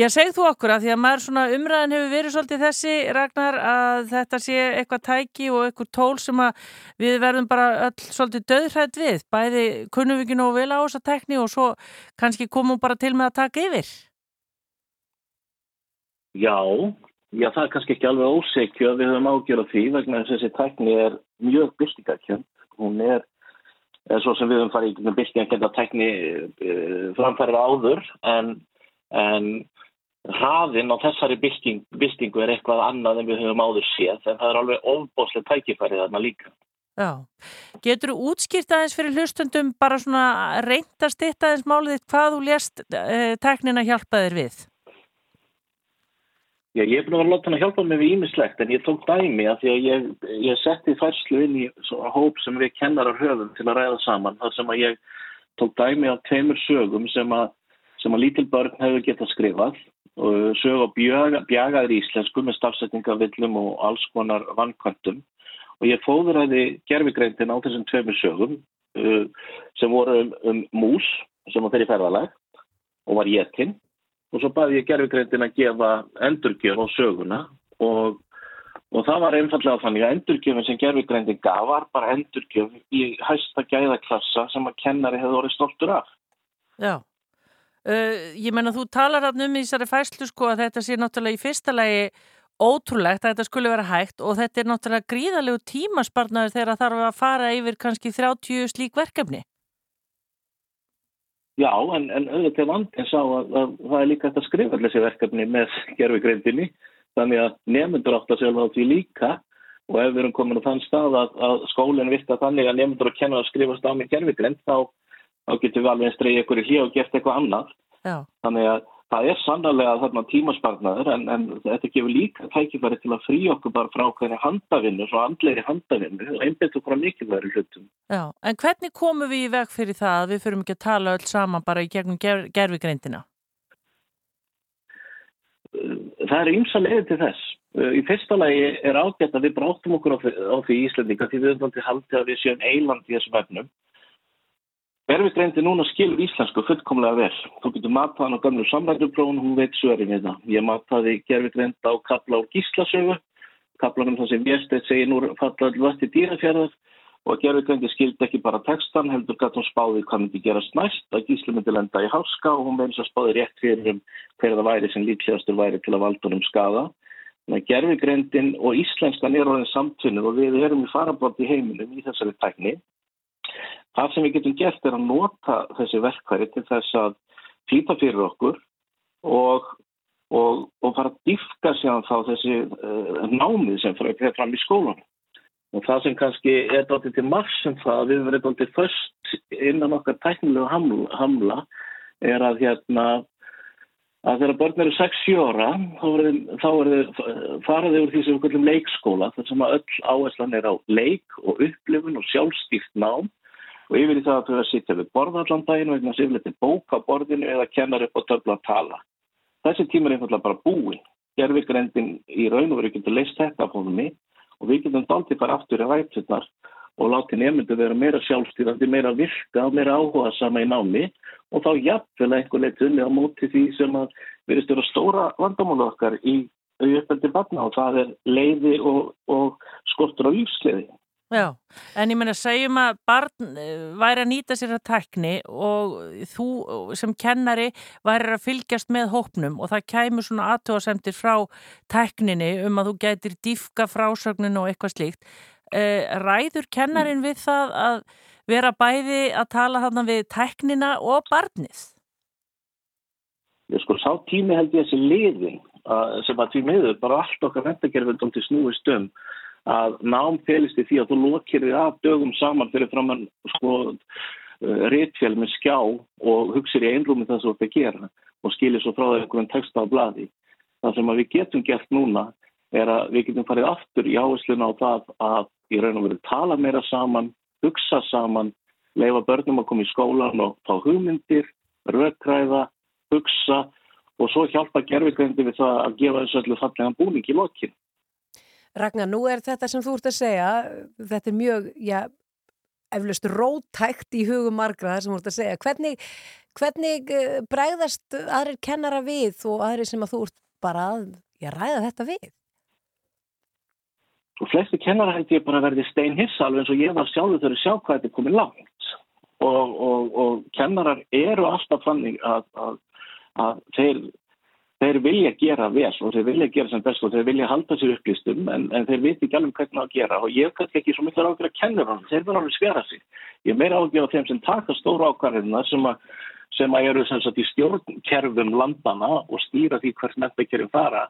Já, segð þú okkur að því að maður svona umræðin hefur verið svolítið þessi, Ragnar, að þetta sé eitthvað tæki og eitthvað tól sem að við verðum bara öll svolítið döðrætt við, bæði kunnum við ekki nógu vel á þessa tekni og svo kannski komum bara til með að taka yfir. Já, já, það er kannski ekki alveg ósekju að við höfum ágjör á því vegna þess að þessi tækni er mjög byltingakjönd. Hún er, svo sem við höfum farið í að tækni uh, framfærir áður en, en hraðinn á þessari bylting, byltingu er eitthvað annað en við höfum áður séð en það er alveg ofbóðslega tækifærið þarna líka. Já, getur þú útskýrt aðeins fyrir hlustundum bara svona reynd að styrta aðeins málið hvað þú lést uh, teknina hjálpa þér við? Já, ég er búin að vera að hann að hjálpa mig við ímislegt en ég tók dæmi að því að ég, ég setti færslu inn í hóp sem við kennarar höfum til að ræða saman þar sem að ég tók dæmi af tveimur sögum sem að, sem að lítil börn hefur getað skrifað og sög á bjaga, bjagaðir íslensku með stafsetningavillum og alls konar vannkvöntum og ég fóðuraði gerfigreindin á þessum tveimur sögum uh, sem voru um, um mús sem að fyrir ferðalag og var jetinn og svo baði ég gerfigreindin að gefa endurgjöf á söguna og, og það var einfallega þannig að endurgjöfin sem gerfigreindin gaf var bara endurgjöf í hæsta gæðaklassa sem að kennari hefði orðið stoltur af. Já, uh, ég menna þú talar hann um í þessari fæslu sko að þetta sé náttúrulega í fyrsta lagi ótrúlegt að þetta skulle vera hægt og þetta er náttúrulega gríðalegu tímaspartnaður þegar það þarf að fara yfir kannski 30 slík verkefni. Já, en, en auðvitað vandin sá að, að það er líka þetta skrifa allir þessi verkefni með gerfigreindinni þannig að nefndur átt að sjálfa á því líka og ef við erum komin á þann stað að, að skólinn virta þannig að nefndur að kenna að skrifast á með gerfigreind þá, þá getum við alveg streyið ykkur í hljóð og gert eitthvað annað Já. Þannig að það er sannlega þarna tímaspartnaður en, en þetta gefur líka tækifæri til að frí okkur bara frá hvernig handavinnu, svo andleiri handavinnu og einbætt okkur að mikilværi hlutum. Já, en hvernig komum við í veg fyrir það að við fyrum ekki að tala öll saman bara í gegnum ger gerfigreindina? Það er ymsa leiði til þess. Í fyrsta lagi er ágætt að við bráttum okkur á því, á því við til haldið að við séum eiland í þessum efnum. Gerfigreindi núna skilur íslensku fullkomlega vel. Þú getur matað hann á gamlu samræðuprófun, hún veit svörin við það. Ég mataði gerfigreind á kapla á gíslasögu, kaplanum þar sem Vérstedt segir nú falla vart í dýrafjörðar og gerfigreindi skildi ekki bara textan, heldur gæti hún spáði hvað myndi gerast næst, að gísli myndi lenda í háska og hún meins að spáði rétt fyrir um hver það væri sem líklegastur væri til að valda um skada. Gerfigreindin og íslenskan er orðin samtunnið og við erum í farabort í heiminum í þessari tækni. Það sem við getum gert er að nota þessi verkværi til þess að flýta fyrir okkur og, og, og fara að diffka sér þá þessi uh, námið sem fyrir fram í skólanum. Og það sem kannski er dálítið til marsum það að við verðum dálítið först innan okkar tæknilegu hamla, hamla er að hérna að þegar börn eru 6-7 ára þá faraði úr því sem við kallum leikskóla þar sem að öll áherslan er á leik og upplifun og sjálfstýrt nám og yfir í það að þau að sitja við borðallan daginn vegna sem við letum bóka á borðinu eða kennar upp á töfla að tala. Þessi tíma er einfallega bara búin. Gerðvigrendin í raun og veru getur leist þetta á fólunni og við getum daldið bara aftur í rætturnar og láti nefndu vera meira sjálfstýrandi, meira virka og meira áhuga sama í námi og þá jafnvel einhver leitt unni á móti því sem að verið stjóra stóra vandamála okkar í auðvöldi barna og það er leiði og, og skortur á lífsleiði. Já, en ég meina segjum að barn væri að nýta sér að tækni og þú sem kennari væri að fylgjast með hópnum og það kæmur svona aðtóasemtir frá tækninni um að þú gætir dýfka frásögninu og eitthvað slíkt. Ræður kennarin við það að vera bæði að tala þarna við tæknina og barnið? Ég sko, sá tími held ég þessi liðin sem að því miður bara allt okkar vendagerfundum til snúist um að nám felist í því að þú lokir þig af dögum saman fyrir framann sko réttfél með skjá og hugsir í einrúmi það sem þú ert að gera og skilir svo frá það einhvern texta á bladi. Það sem við getum gert núna er að við getum farið aftur í áhersluna á það að í raun og veru tala meira saman, hugsa saman, leifa börnum að koma í skólan og fá hugmyndir, rökkræða, hugsa og svo hjálpa gerfigrendi við það að gefa þessu öllu fallega búning í lokinn. Ragnar, nú er þetta sem þú ert að segja, þetta er mjög, já, eflust rótækt í hugum margra það sem þú ert að segja. Hvernig, hvernig bregðast aðrir kennara við og aðrir sem að þú ert bara að já, ræða þetta við? Og flesti kennara held ég bara verði steinhissa alveg eins og ég var sjálfur þegar ég sjá hvað þetta er komið langt. Og, og, og kennarar eru alltaf fannig að, að, að þeir þeir vilja gera vel og þeir vilja gera sem best og þeir vilja halda sér upplýstum en, en þeir viti ekki alveg hvernig að gera og ég hef kannski ekki svo miklu ágjör að kenna hann, þeir verður alveg skera sig. Ég er meira ágjör á þeim sem taka stóra ákvarðina sem, sem að eru sem sagt í stjórnkerfum landana og stýra því hvert mentakerfum fara.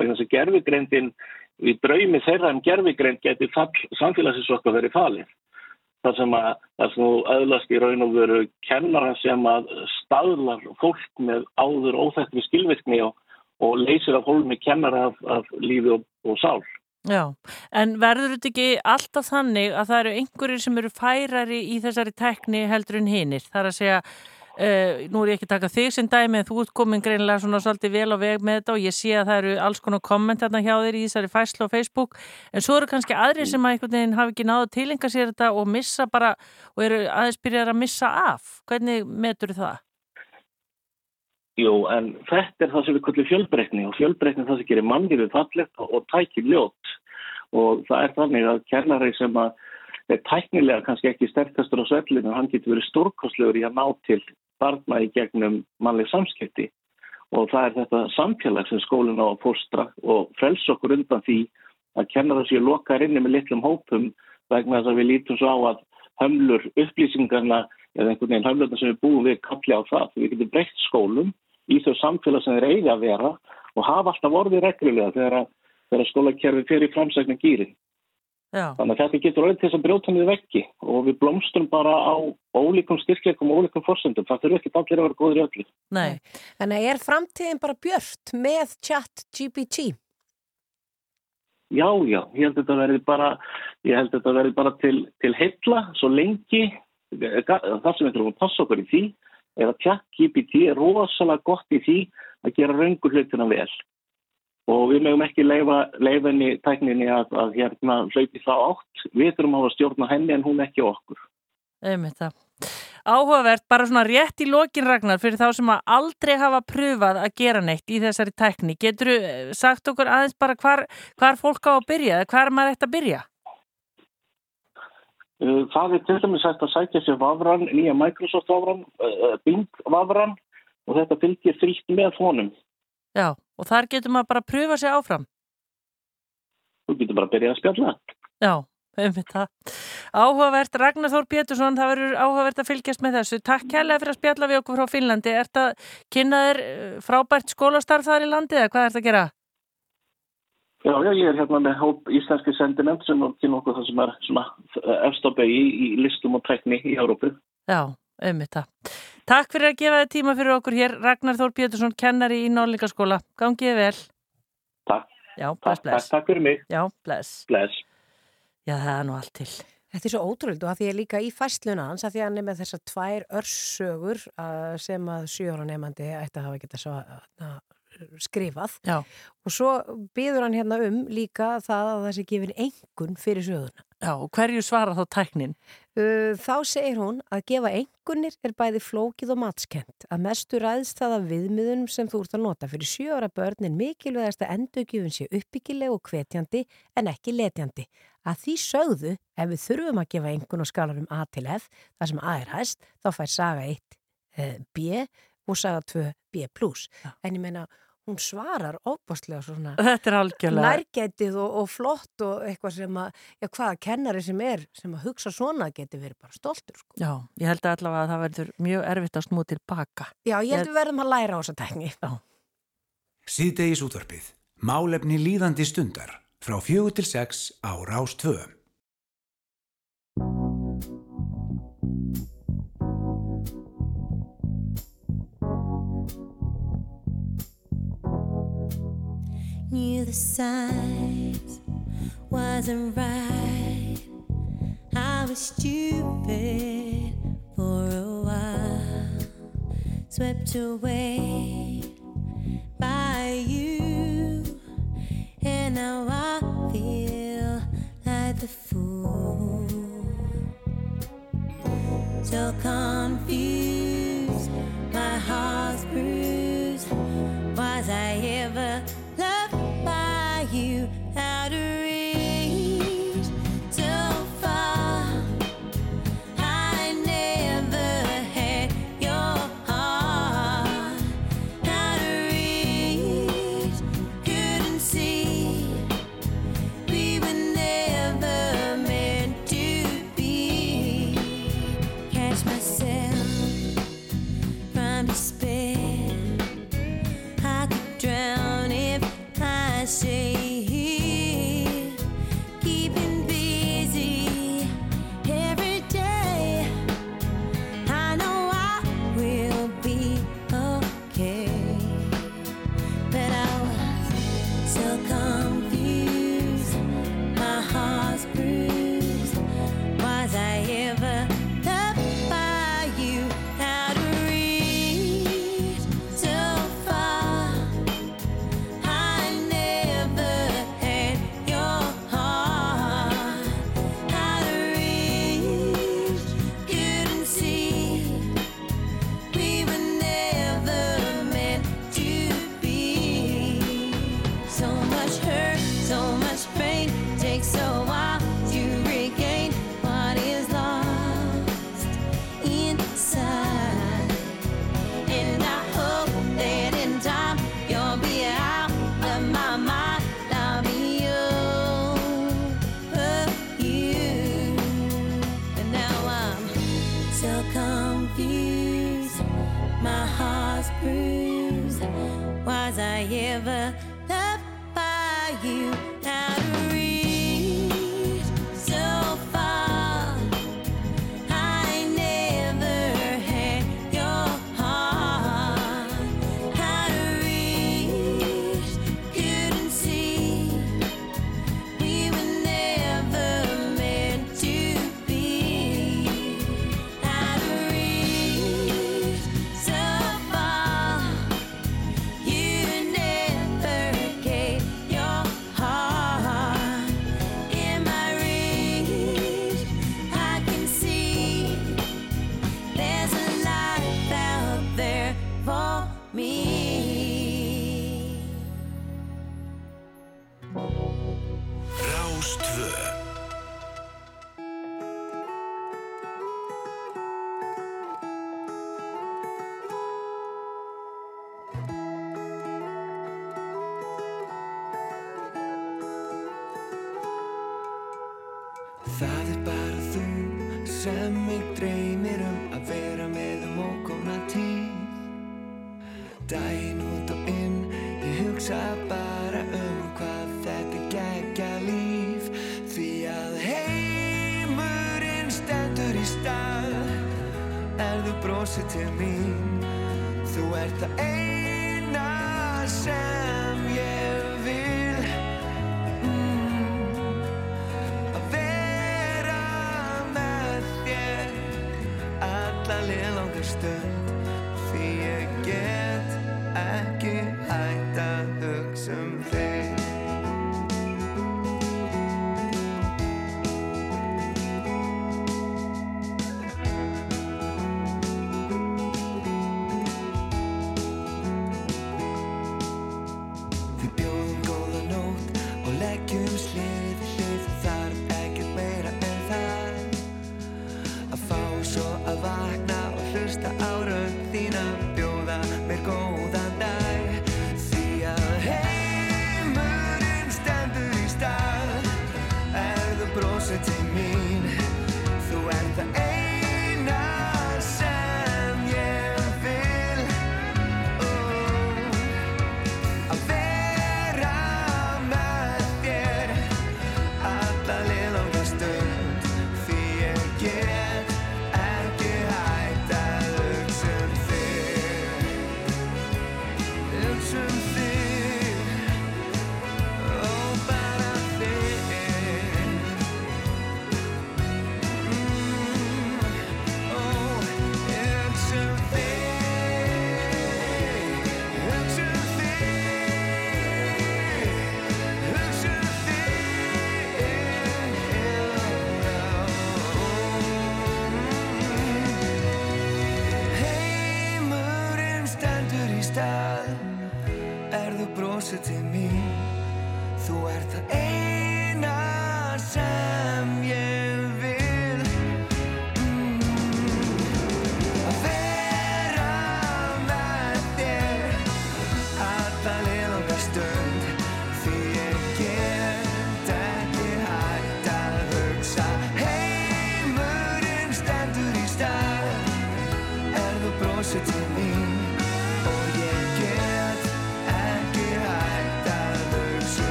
Vegna þess að gerfigreindin, við draumi þeirra um gerfigreind getur samfélagsins okkar verið falið. Það sem að það sem öðlast í raun og veru kennara sem að staðlar fólk með áður óþættri skilvirkni og, og leysir af hólmi kennara af, af lífi og, og sál. Já, en verður þetta ekki alltaf þannig að það eru einhverjir sem eru færari í þessari tekni heldur en hinnir? Það er að segja, uh, nú er ég ekki að taka þig sem dæmi en þú ert komin greinlega svona svolítið vel á veg með þetta og ég sé að það eru alls konar komment hérna hjá þér í þessari fæslu á Facebook en svo eru kannski aðrir sem að einhvern veginn hafi ekki náðu að tilenga sér þetta og missa bara og eru aðeins byrjar að missa af. Hvernig metur það? Jú, en þetta er það sem við kallum fjölbreytni og fjölbreytni er það sem gerir mannlífið fallegt og, og tækir ljót og það er þannig að kernari sem að er tæknilega kannski ekki sterkastur á svellinu, hann getur verið stórkostlegur í að ná til barna í gegnum mannleg samskipti og það er þetta samfélag sem skólinn á að fóstra og frels okkur undan því að kennara sér lokaður inni með litlum hópum vegna þess að við lítum svo á að hömlur upplýsingarna eða einhvern veginn hömlurna sem við búum við kalli á það. Við getum breytt skólum í þau samfélag sem þeir eiga að vera og hafa alltaf orðið reglulega þegar, þegar skólakerfi fyrir framsækna gýri. Já. Þannig að þetta getur orðið til þess að brjóta niður veggi og við blómstrum bara á ólíkum styrkleikum og ólíkum forsendum. Það þurfi ekki allir að vera góður í öllu. Nei. En er framtíðin bara björt með chat GPT? Já, já, ég held að þetta verði bara, ég held að þetta verði bara til, til heilla svo lengi, það sem við þurfum að passa okkur í því, er að chat GPT er rosalega gott í því að gera röngu hlutina vel. Og við mögum ekki henni tækninni að, að hérna hlaupi það átt. Við þurfum að stjórna henni en hún ekki okkur. Einmitt það. Áhugavert, bara svona rétt í lokin Ragnar fyrir þá sem að aldrei hafa pröfað að gera neitt í þessari tækni. Getur þú sagt okkur aðeins bara hvar, hvar fólk á að byrja eða hvar maður eftir að byrja? Uh, Það er til dæmis að sækja sér vafran, nýja Microsoft vafran, uh, Bing vafran og þetta fylgir frítt með honum. Já, og þar getur maður bara að pröfa sig áfram. Þú getur bara að byrja að spjalla. Já, einmitt það. Áhugavert, Ragnar Þór Pétursson, það verður áhugavert að fylgjast með þessu. Takk kærlega fyrir að spjalla við okkur frá Finnlandi. Er þetta kynna þér eh, frábært skólastarf þar í landi eða hvað er þetta að gera? Já, já, ég er hérna með hóp íslenski sendinend sem kynna okkur það sem er svona efstabegi í, í listum og tækni í Európu. Já, einmitt það. Takk fyrir að gefa þið tíma fyrir okkur hér. Ragnar Þór Pétursson, kennari í Norlingaskóla. Gangið vel. Takk. Já, bless, Takk, bless. takk, takk fyrir mig. Já, bless. Bless. Já, það er nú allt til. Þetta er svo ótrúld og að því ég líka í fæsluna hans að því að hann er með þessar tvær örssögur uh, sem að sjóra nefandi ætti að hafa geta svo, uh, skrifað Já. og svo byður hann hérna um líka það að það sé gefin engun fyrir söguna. Já, og hverju svara þá tæknin? Þá segir hún að gefa engunir er bæði flókið og matskent að mestu ræðst það af viðmiðunum sem þú ert að nota fyrir sjöra börnin mikilvægast að endurgjöfun sé uppbyggileg og hvetjandi en ekki letjandi. Að því sögðu, ef við þurfum að gefa engun og skalar um A til F, það sem A er hæst, þá fær saga 1 eh, B og saga 2 B+. En ég meina, hún svarar óbáslega svona Þetta er algjörlega... nærgætið og, og flott og eitthvað sem að, já hvaða kennari sem er sem að hugsa svona geti verið bara stoltur sko. Já, ég held allavega að það verður mjög erfitt að snú tilbaka. Já, ég held við verðum að læra á þessa tekni. Já. Síðdegis útvarpið. Málefni líðandi stundar. Frá fjögur til sex á Rás 2. Knew the signs wasn't right. I was stupid for a while, swept away by you, and now I feel like the fool. So confused, my heart's bruised. Sem mig dreymir um að vera með um ókomna tíð Dæin út og inn, ég hugsa bara um hvað þetta geggja líf. Því að heimurinn stendur í stað Er þú brosið til mín, þú ert það eina sem ég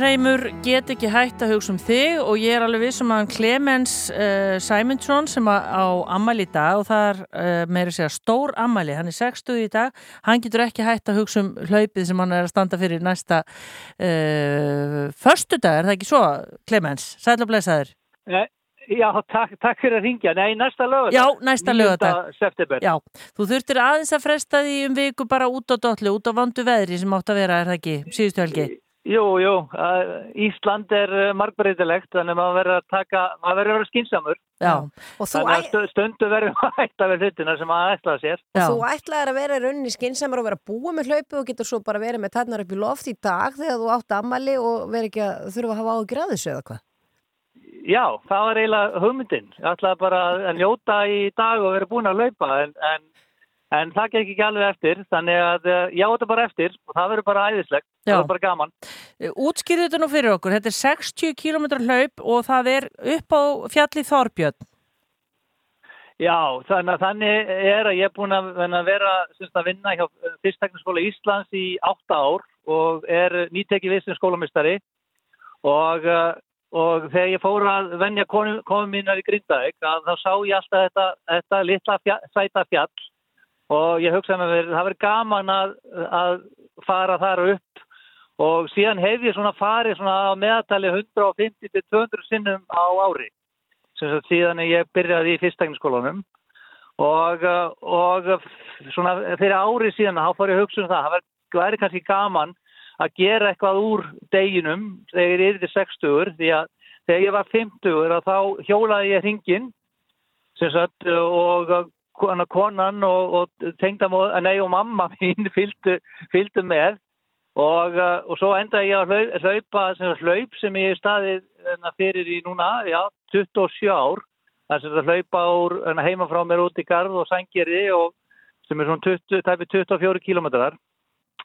Reymur, get ekki hægt að hugsa um þig og ég er alveg vissum að Clemens uh, Simonsson sem á ammæli í dag og það er uh, meira segja stór ammæli, hann er 60 í dag, hann getur ekki hægt að hugsa um hlaupið sem hann er að standa fyrir næsta uh, förstu dag, er það ekki svo Clemens? Sæl og blessaður. Eh, Já, takk, takk fyrir að ringja. Nei, næsta lögadag. Já, næsta lögadag. 9. september. Já, þú þurftir aðeins að fresta því um viku bara út á dollu, út á vandu veðri sem átt að vera, er það ekki, síðustu helgi? Jú, jú, Ísland er uh, margbreytilegt, þannig að maður verður að taka, maður verður að vera skinsamur. Já. Og þú, Þannig að stundu verður að hætta við hlutina sem maður ætlaði sér. og þú ætlaðir að vera í rauninni skinsamur og vera búið með hlaupi og getur svo bara verið með tætnar upp í loft í dag þegar þú átt ammali og verið ekki að þurfa að hafa ágjur að þessu eða hvað? Já, það var eiginlega hugmyndin. Ég ætlaði bara að njóta í dag og vera búin að laupa, en, en, en það gekk ekki alveg eftir, þannig að uh, ég átta bara eftir og það verður bara æðislegt. Já. Það verður bara gaman. Útskýrðu þetta nú fyrir okkur, þetta er 60 km hlaup og það er upp á fjalli Þorbjörn. Já, þannig að þannig er að ég er búin að vera að vinna hjá Fyrstekniskóla Íslands í átta ár og er nýtekið við sem skólamistari og, og þegar ég fór að konum, konum mínar í Grindavík að þá sá ég alltaf þetta, þetta litla fjall, sæta fjall og ég hugsaði með mér, það verður gaman að, að fara þar upp. Og síðan hef ég svona farið svona á meðatali 150-200 sinnum á ári. Sem síðan ég byrjaði í fyrstekniskólanum og, og svona fyrir ári síðan þá fór ég hugsa um það, það væri kannski gaman að gera eitthvað úr deginum þegar ég er yfir 60 því að þegar ég var 50 að þá hjólaði ég hringin sagt og konan, og, og tengdamóð, nei og mamma mín fylgdu, fylgdu með. Og, uh, og svo endaði ég að hlau- hlaupa sem hlaup sem ég staðið hérna, fyrir í núna, já, 27 ár. Sem það hlaupa úr hérna, heima frá mér út í garð og sangeri og sem er svona 20, tæpi 24 kilometrar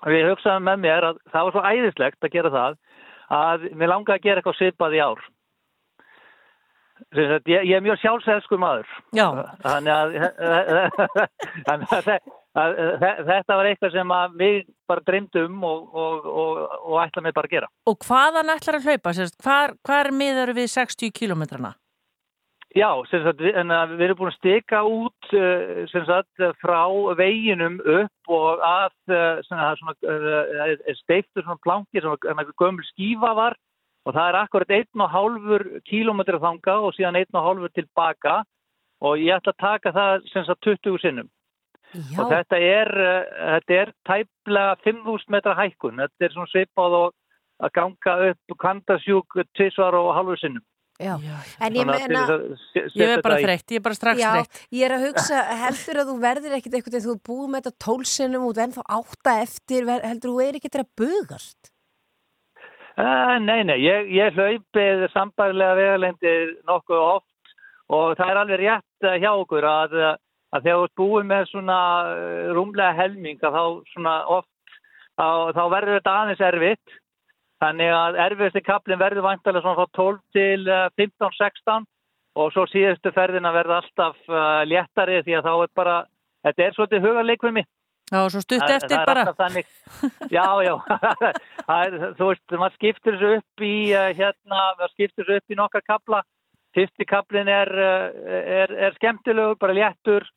við hugsaðum með mér að það var svo æðislegt að gera það að mér langaði að gera eitthvað svipað í ár ég, ég er mjög sjálfselskur maður þannig að, að, að þe- þetta var eitthvað sem að við bara dreymdum og, og, og, og ætla mig bara að gera Og hvaðan ætlar að hlaupa? Hvar, miðar við 60 kilometrana? Já, sagt, við, að við erum búin að stika út sem sagt, frá veginum upp og að uh, svona, svona, uh, steiktur svona planki sem að gömul skífa var og það er akkurat einn og hálfur kílómetri þanga og síðan einn og hálfur tilbaka og ég ætla að taka það sem sagt 20 sinnum. Já. Og þetta er, uh, þetta er tæplega 5.000 metra hækkun. Þetta er svona svipað og að ganga upp kandasjúk tvisvar og hálfur sinnum. Já. En ég meina, Ég er bara þreytt, ég er bara strax já, þreytt. ég er að hugsa, heldur að þú verðir ekkit eitthvað þegar þú er búið með þetta tólsinnum út ennþá átta eftir, ver- heldur þú er ekki til að bugast? Uh, nei, nei, ég, ég hlaupið sambærilega vegalendir nokkuð oft og það er alveg rétt eh, hjá okkur að, eh, að þegar ert búið með svona eh, rúmlega helming að þá svona oft þá, þá verður þetta aðeins erfitt. Þannig að erfiðasti kaplinn verður vantarlega svona frá 12 til eh, 15-16 og svo síðustu ferðina verður alltaf léttari því að þá er bara þetta er svolítið hugarleik fyrir mig Já, svo stutt Það- eftir það bara. Þannig, já, já, það er, þú veist, maður skiptir þessu upp í, uh, hérna, maður skiptir þessu upp í nokkar kapla. Fyrsti kaplin er, uh, er, er skemmtilegur, bara léttur,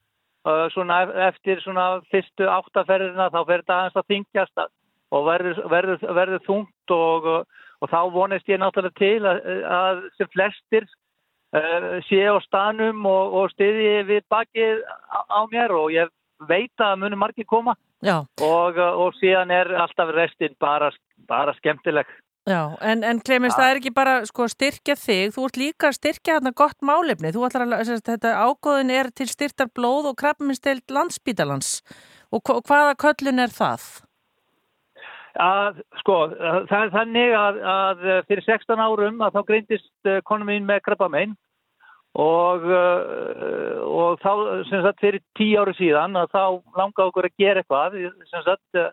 svona ef- eftir svona fyrstu áttaferðina þá fer þetta aðeins að þingjast og verður, verður, verður þungt og, og þá vonist ég náttúrulega til að, að sem flestir uh, sé á stanum og, og stiði við bakið á, á mér og ég veit að munum margir koma. Og, uh, og síðan er alltaf restin bara, bara skemmtileg. já, en, en Clemens, það er ekki bara sko styrkja þig, þú ert líka að styrkja hérna gott málefni, þú ætlar að, þetta ágóðin er til styrtar blóð og krabbminnstild landsbítalans og hva- hvaða köllun er það? Að, sko, það er þannig að, að fyrir 16 árum að þá greindist uh, konu mín með krabbamein og, uh, og þá sem sagt fyrir 10 áru síðan þá langa okkur að gera eitthvað sem sagt uh,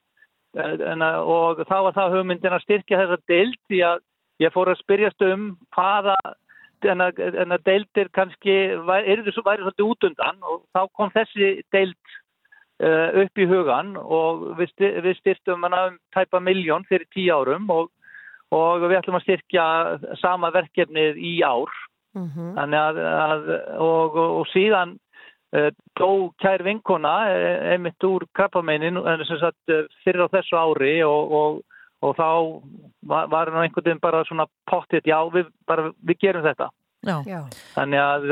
en, og þá var það hugmyndin að styrkja þessa deild því að ég fór að spyrjast um hvaða en að, deildir kannski væri, væri svolítið út undan og þá kom þessi deild uh, upp í hugan og við, styr, við styrtum hana um tæpa miljón fyrir tíu árum og, og við ætlum að styrkja sama verkefnið í ár þannig að, að og, og, og síðan uh, dó kær vinkona eh, einmitt úr krabbameinin en sem sagt eh, fyrir á þessu ári og, og, og þá var, var nú einhvern veginn bara svona pottitt, já við, bara, við gerum þetta Já. Þannig að,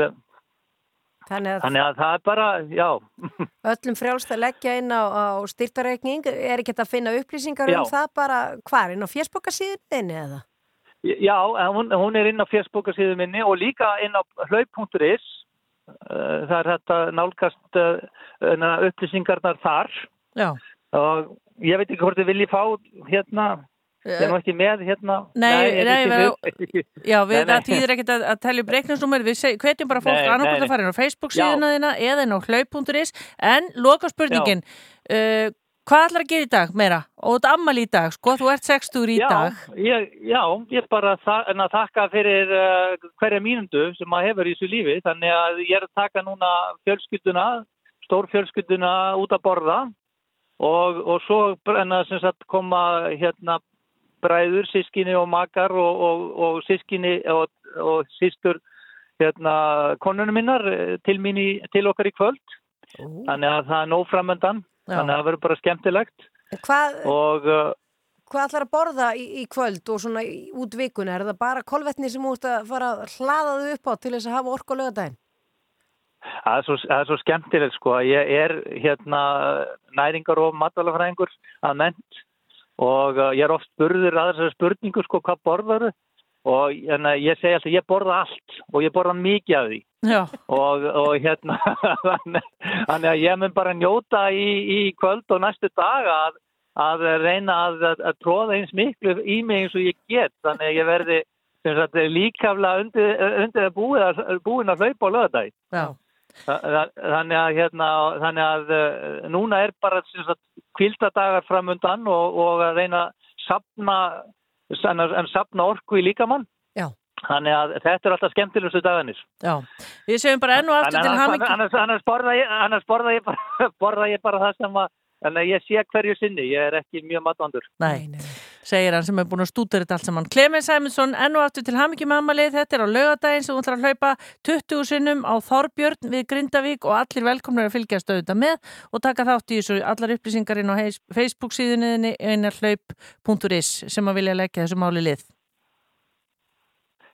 Þannig að þannig að það er bara, já öllum frjálst að leggja inn á, á styrtareikning, er ekki hægt að finna upplýsingar Já. um það bara hvar, inn á fjersbókarsíðinni eða? Já, hún, hún er inn á fjersbókarsíðu minni og líka inn á hlaup.is Uh, það er þetta nálgast uh, upplýsingarnar þar. Já. og ég veit ekki hvort þið viljið fá hérna, Eh, ég er nú ekki með hérna. Nei, er nei, ekki við- við- Já, við, Nei, nei. týðir ekkert að, að telja upp reikningsnúmer, við seg- hvetjum bara fólk Nei, annarkvæmt nei, að fara inn á Facebook síðuna þína eða inn á hlaup.is en loka spurningin uh, hvað ætlar að gera í dag meira? Og þetta ammali í dag, sko, þú ert 60 í já, dag. ég, já, ég bara þa að þakka fyrir uh, hverja mínundu sem maður hefur í þessu lífi. Þannig að ég er að taka núna fjölskylduna, stór fjölskylduna út að borða. Og, og svo en að sem sagt koma hérna bræður, sískinni og makar og, og, og sískinni og, og sístur hérna konunum minnar eh, til, mín í, til okkar í kvöld. Þannig að það er nóg framöndan Já. þannig að það verður bara skemmtilegt Hvað, og uh, hvað ætlar að borða í, í kvöld og svona í, út vikuna? Er það bara kolvetni sem ert að fara að hlaða þau upp á til þess að hafa orku á lögadaginn? Það er svo, það er svo skemmtilegt sko að ég er hérna næringar og matvælafræðingur að ment og uh, ég er oft spurður að þessari spurningu sko hvað borðar og en, uh, ég segi alltaf ég borða allt og ég borða mikið af því. Og, og hérna þannig að ég mun bara njóta í, í kvöld og næstu dag að, að reyna að, að, að tróða eins miklu í mig eins og ég get þannig að ég verði sagt líkaflega undir, undir búin, að, búin að hlaupa á lögadagi. Þannig að, hérna, þannig að uh, núna er bara sagt, kvildadagar framundan og, og að reyna að sapna, en sapna orku í líkamann. Þannig að þetta er alltaf skemmtilegustu dagarnir. Já, við segjum bara enn og aftur til hamingi. annars, annars, borða ég, annars borða, ég bara, borða ég bara það sem að að ég sé hverju sinni, ég er ekki mjög matvandur. Nei, segir hann sem er búin að stúta þetta allt saman. Clemens Sæmundsson, enn og aftur til hamingi með ammalið, þetta er á laugadaginn sem þú ætlar að hlaupa 20 sinnum á Þorbjörn við Grindavík og allir velkomnir að fylgjast auðvitað með og taka þátt í þessu allar upplýsingar inn á Facebook síðunniðinni einarhlaup.is sem að vilja leggja þessu máli lið.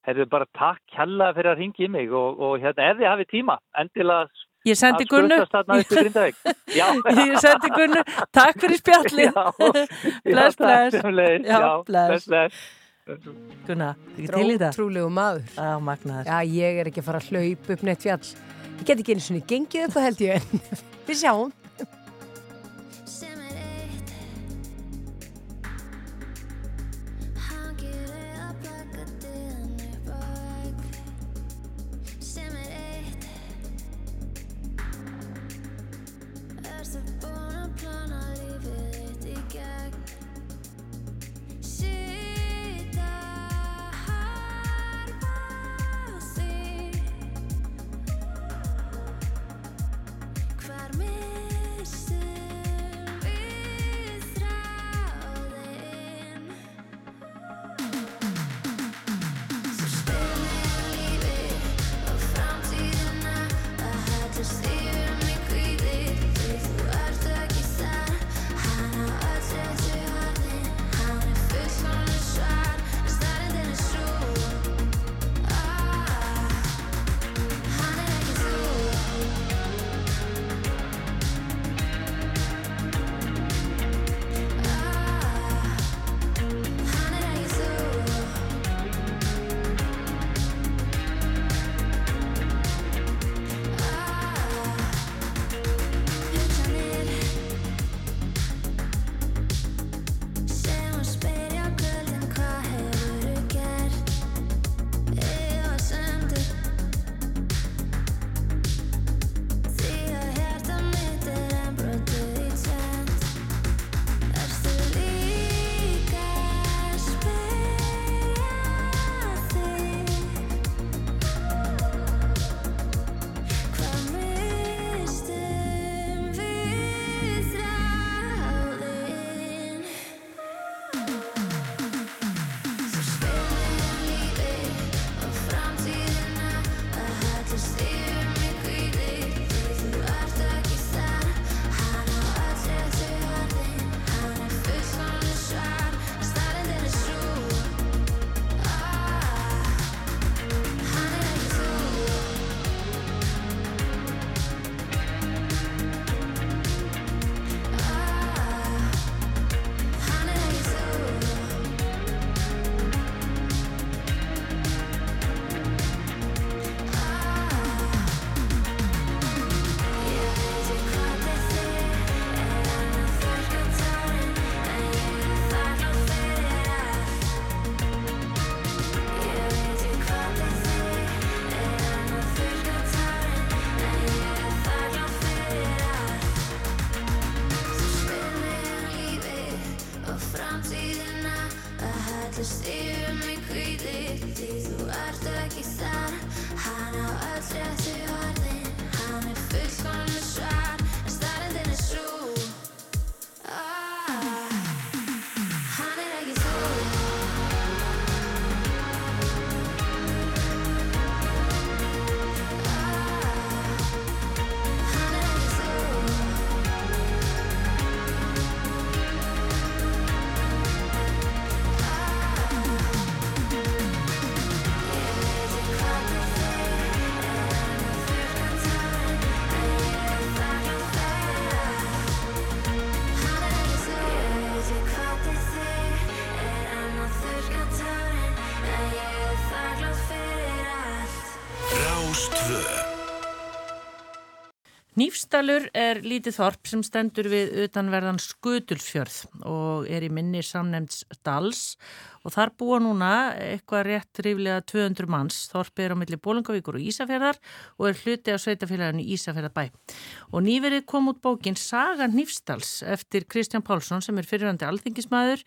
Herðu bara takk hella fyrir að ringi í mig og, og hérna, ef þið hafið tíma, endilega Ég sendi Gunnu. Ég sendi Gunnu. Takk fyrir spjalli Bless, bless. Já, bless, bless Gunna, ekki til í það? Trúlegu maður. Já, magnaður. Já, ég er ekki að fara að hlaupa upp neitt fjall. Ég get ekki einu svona gengið upp það held ég. En við sjáum Nýfstalur er lítið þorp sem stendur við utanverðan Skutulsfjörð og er í minni samnefnds Dals og þar búa núna eitthvað rétt ríflega 200 manns. Þorpi er á milli Bólingavíkur og Ísafjörðar og er hluti á sveitafélaginu Ísafjörðabæ. Og nýverið kom út bókin Saga Nýfstals eftir Kristján Pálsson sem er fyrirhandi alþingismæður,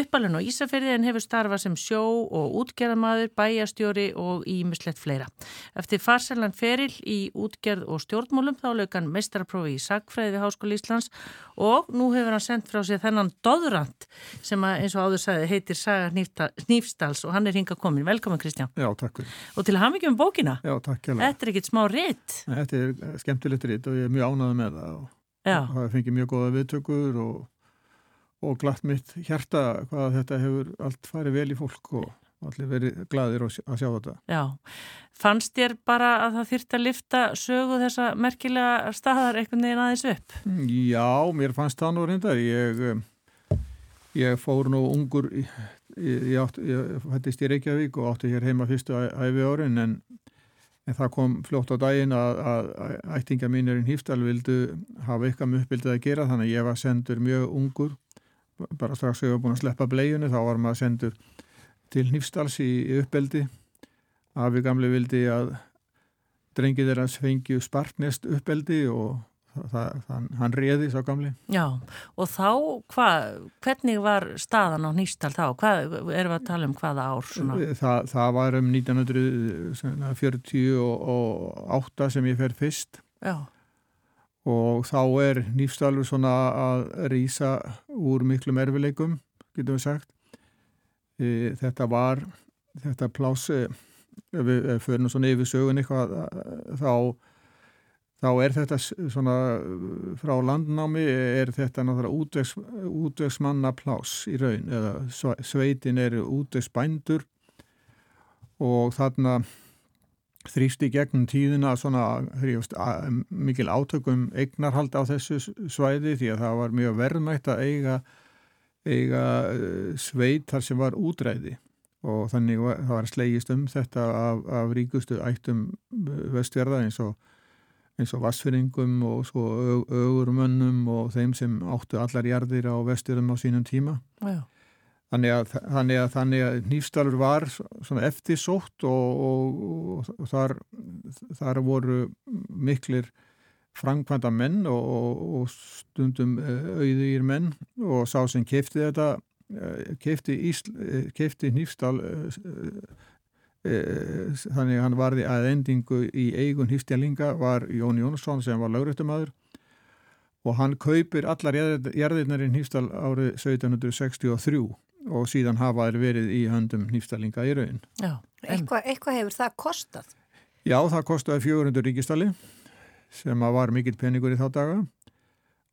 uppalinn á Ísafjörði en hefur starfað sem sjó og útgerðamaður, bæjastjóri og ímislegt fleira. Eftir farselan feril í útgerð og stjórnmálum þá lög meistaraprófi í sagfræði við Háskóli Íslands og nú hefur hann sendt frá sér þennan Dóðrand sem að, eins og áður sagði heitir Saga Hnífsdals og hann er hinga komin. Velkomin Kristján. Já, takk fyrir. Og til að hafa mikið um bókina. Já, takk hérlega. Þetta er ekkit smá ritt. Þetta er skemmtilegt ritt og ég er mjög ánægð með það og það fengið mjög góða viðtökur og, og glatt mitt hjarta hvað þetta hefur allt farið vel í fólk og allir verið gladir að sjá- þetta. Já. Fannst þér bara að það þyrfti að lifta sögu þessa merkilega staðar einhvern veginn aðeins upp? Já, mér fannst það nú reyndar. Ég, eh, ég fór nú ungur, ég, ég, ég fættist í Reykjavík og átti hér heima fyrstu æfi árin en, en það kom fljótt á daginn að, að, að ættinga mínurinn Híftal vildu hafa eitthvað með uppbyldið að gera þannig að ég var sendur mjög ungur bara strax þegar ég var búin að sleppa bleiunni þá var maður sendur til Hnífstals í, í uppbyldi Afi gamli vildi að drengið þeirra fengju spartnest uppbyldi og það, það, hann, reði sá gamli Já, og þá, hvað, hvernig var staðan á nýstal þá? Hvað, erum við að tala um hvaða ár? Það, það var um 1948 sem ég fer fyrst Já. og þá er Nýfstalur svona að rýsa úr miklum erfileikum, getum við sagt. E, Þetta var, þetta við ef við förum svona yfir sögun eitthvað, þá, þá er þetta svona frá landnámi, er þetta náttúrulega útvegs, útvegsmanna plás í raun, eða sve- sveitin er útvegsbændur. Og þarna þrýst í gegnum tíðina svona þrýfst, mikil átökum eignarhald á þessu svæði því að það var mjög verðmætt að eiga, eiga eh, sveit þar sem var útræði og þannig var, það var slegist um þetta af, af ríkustu ættum vestverða eins og eins og vassfyringum og svo ög, ögurmönnum og þeim sem áttu allar jarðir á vestverðum á sínum tíma. Já. Þannig að, þannig að, þannig að Nýfstalur var svona eftirsótt og, og, og þar, þar voru miklir framkvæmda menn og, og, og stundum auðvír menn og sá sem kefti þetta, kefti, kefti Nýfstal þannig hann varði að endingu í eigun Nýfstjalinga var Jón Jónsson sem var lauröttumæður og hann kaupir allar jarðirnar í Nýfstal árið 1763 og síðan hafa þeir verið í höndum nýfstalinga í raun. Já. Eitthvað eitthva hefur það kostað? Já, það kostaði 400 ríkistali sem var mikill peningur í þá daga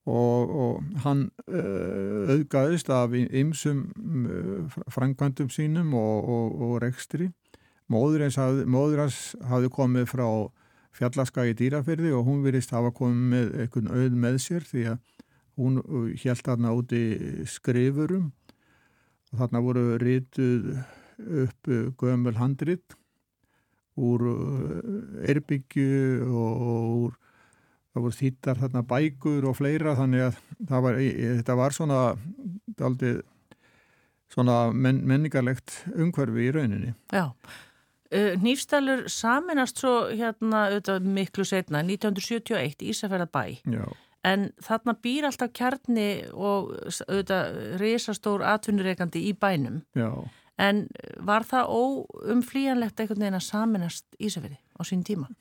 og, og hann uh, auðgaðist af ymsum uh, frangvandum sínum og, og, og rekstri. Móður hans hafði, komið frá fjallaskagi dýrafyrði og hún virðist hafa komið með einhvern auð með sér því að hún held þarna úti skrifurum og þarna voru rituð upp gömul handrit úr erbyggju og úr, það voru þýttar þarna bækur og fleira þannig að var, þetta var svona aldrei svona men, menningarlegt umhverfi í rauninni. Já. Nýfstalur saminast svo hérna auðvitað miklu setna 1971 Ísafjörðabæ. Já. En þarna býr alltaf kjarni og auðvitað risastór atvinnureikandi í bænum. Já. En var það óumflýjanlegt einhvern veginn að saminast Ísafjörði á sín tíma?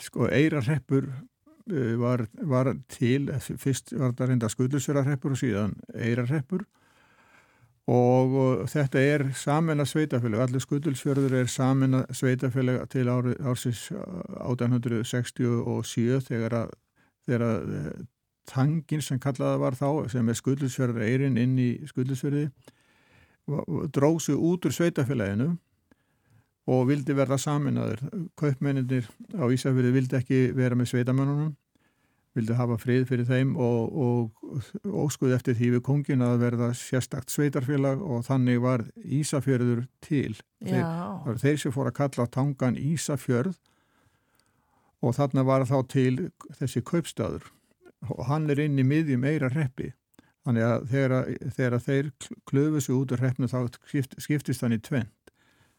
Sko, Eirarreppur var, var til, fyrst var það reynda Skudlusverarreppur og síðan Eirarreppur og, og þetta er samena sveitafélag, allir Skudlusfjörður er samena sveitafélag til ári, ársins 1867 þegar að þegar að tangin sem kallaða var þá sem er Skudlusfjörður Eirin inn í Skudlusfjörði dróð sig út úr sveitafélaginu og vildi verða saminaður. Kaupmenninir á Ísafjörði vildi ekki vera með sveitamönnunum, vildi hafa frið fyrir þeim og, og óskuði eftir því við kongin að verða sérstakt sveitarfélag og þannig var Ísafjörður til. Þeir, það var þeir sem fór að kalla tangan Ísafjörð og þarna var þá til þessi kaupstaður. Og hann er inn í miðjum eira reppi þannig að þegar, þegar þeir klöfu sig út úr reppnu þá skipt, skiptist hann í tvent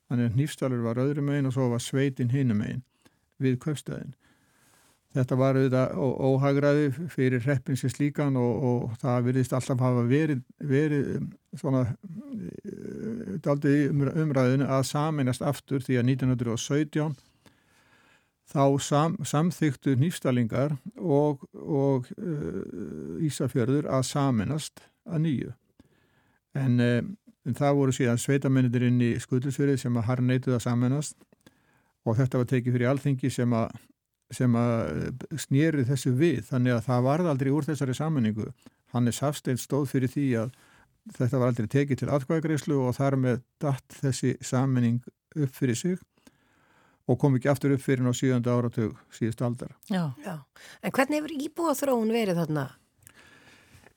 þannig að Hnífsdalur var öðrum megin og svo var sveitin hinum megin við kaupstaðin þetta var auðvitað ó- óhagræði fyrir reppin sér slíkan og, og það virðist alltaf hafa verið, verið um, svona daldið umræðinu að saminast aftur því að 1917 þá sam, samþyktu nýfstalingar og, og uh, Ísafjörður að saminast að nýju. En, uh, en það voru síðan sveitamennir inn í skudlusfjörið sem að har neituð að saminast og þetta var tekið fyrir alþingi sem að, sem að snýri þessu við. Þannig að það varð aldrei úr þessari saminningu. Hannes Hafstein stóð fyrir því að þetta var aldrei tekið til atkvæðagreyslu og þar með datt þessi saminning upp fyrir sig og kom ekki aftur upp fyrir ná síðanda áratug síðust aldar. Já. Já. En hvernig hefur íbúa þróun verið þarna?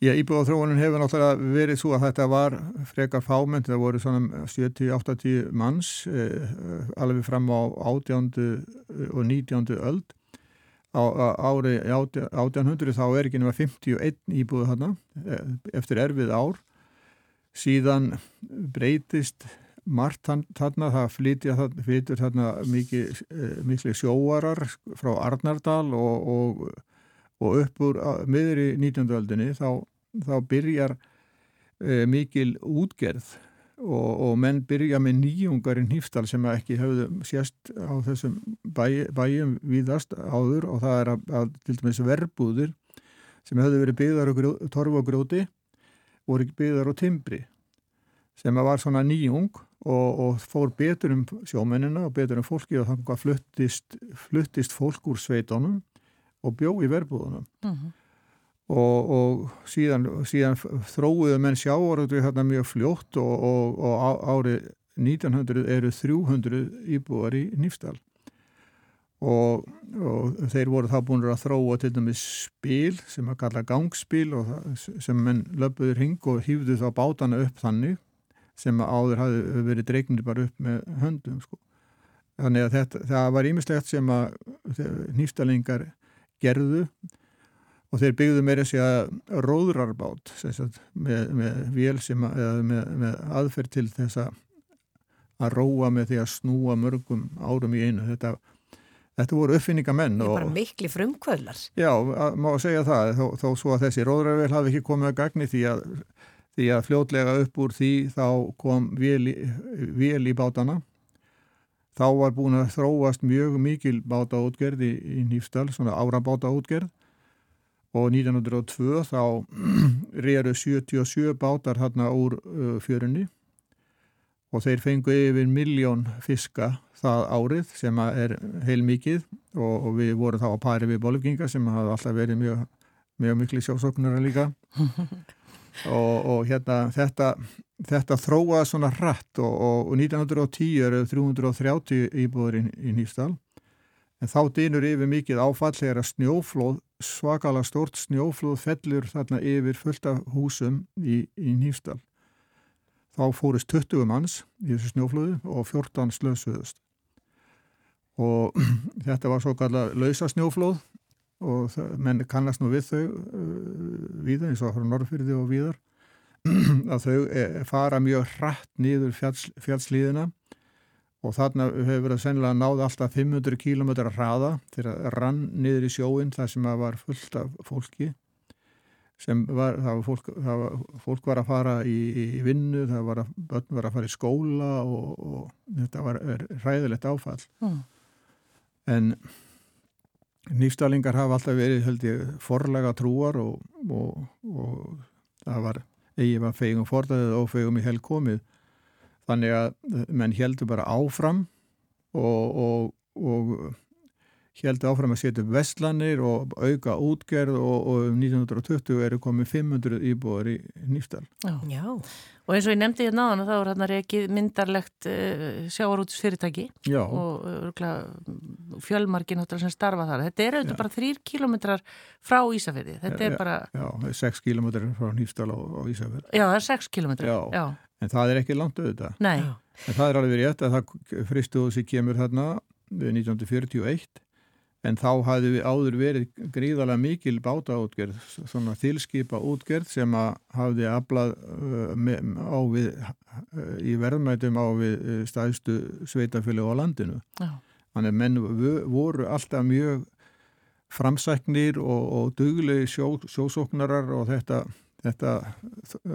Já, íbúðaþróunin hefur náttúrulega verið svo að þetta var frekar fámennt, það voru svona 70-80 manns eh, alveg fram á 18. og 19. öld. Á, á ári 1800 þá er ekki nema 51 íbúðu eh, eftir erfið ár. Síðan breytist margt þarna, það flytja flytur þarna mikið, mikið sjóarar frá Arnardal og, og, og upp úr miður í 19. öldinni þá, þá byrjar e, mikil útgerð og, og menn byrja með nýjungar í nýfstal sem ekki höfðu sérst á þessum bæ, bæjum víðast áður og það er að, að til dæmis verbúðir sem höfðu verið byggðar á grjó, torfu og grjóti voru byggðar á timbri sem var svona nýjung og, og fór betur um sjómennina og betur um fólki og þannig að fluttist, fluttist fólk úr sveitunum og bjó í verbúðunum Mm -hmm. Og, og síðan, síðan þróuðu menn sjávarötu hérna mjög fljótt og, og, og árið 1900 eru 300 íbúar í Nýfstal og, þeir voru þá búin að þróa til dæmis spil sem að kalla gangspil og það, sem menn löpuður hing og hýfðu þá bátana upp þannig sem áður hafi verið dregnir bara upp með höndum sko. Þannig að þetta, það var ímislegt sem að nýftalingar gerðu og þeir byggðu meira sig að róðrarbát sagt, með, með vél sem að, með, með aðferð til þess að að róa með því að snúa mörgum árum í einu. Þetta, þetta voru uppfinningamenn. Er bara mikli frumkvöldar. Já, að, má segja það, þó, þó svo að þessi róðrarvél hafi ekki komið að gagni því að, því að fljótlega upp úr því þá kom vél í, vél í bátana. Þá var búin að þróast mjög mikil bátaútgerð í, í Nýfstal, svona árabátaútgerð og 1902 þá reru 77 bátar hérna úr uh, fjörunni. Og þeir fengu yfir miljón fiska það árið sem er heil mikið og, og við vorum þá að pari við bolfinga sem hafa alltaf verið mjög, mjög miklu sjósóknara líka. Og, og hérna þetta, þetta þróaði svona hratt og, og 1910 eru 330 íbúður í, í Nýfstal en þá dýnur yfir mikið áfall þegar að snjóflóð, svakalega stort snjóflóð fellur þarna yfir fullt af húsum í, í Nýfstal þá fórist 20 manns í þessu snjóflóðu og 14 slösuðust. Og þetta var svo kalla lausa snjóflóð og menn kannast nú við þau uh, víða eins og frá Norrfyrði og víðar að þau e, fara mjög hratt nýður fjalls, fjallslíðina og þarna hefur verið sennilega náð alltaf 500 km hraða þegar rann niður í sjóin þar sem var fullt af fólki sem var, það var fólk, það var, fólk var að fara í, í vinnu, það var að, var að fara í skóla og, og þetta var ræðilegt áfall Mm. en nýfstalingar hafa alltaf verið held ég forlega trúar og, og, og það var eigi var fegum forðaðið og fegum í hel komið þannig að menn heldur bara áfram og, og, og heldur áfram að setja upp vestlanir og auka útgerð og, og um 1920 eru komið 500 íbúar í Nýftal. Já. Og eins og ég nefndi hérna náðan þá er hérna reikið myndarlegt uh, sjáarútisfyrirtæki Já. og uh, fjölmargin sem starfa þar. Þetta er auðvitað bara þrýr kilometrar frá Ísafjörði. Þetta er bara... Já, 6 kilometrar frá Nýftal á, á Ísafjörð. Já, það er 6 kilometrar. Já. Já. En það er ekki langt auðvitað. Nei. En það er alveg rétt að það fristuðu sig kemur þarna 1941 en þá hafði við áður verið gríðarlega mikil bátaútgerð, svona þilskipa útgerð sem að hafði aflað uh, á við, uh, í verðmætum á við uh, stæðstu sveitafjölu á landinu. Já. Þannig að menn vo- voru alltaf mjög framsæknir og, og duglegi sjó, sjósóknarar og þetta, þetta,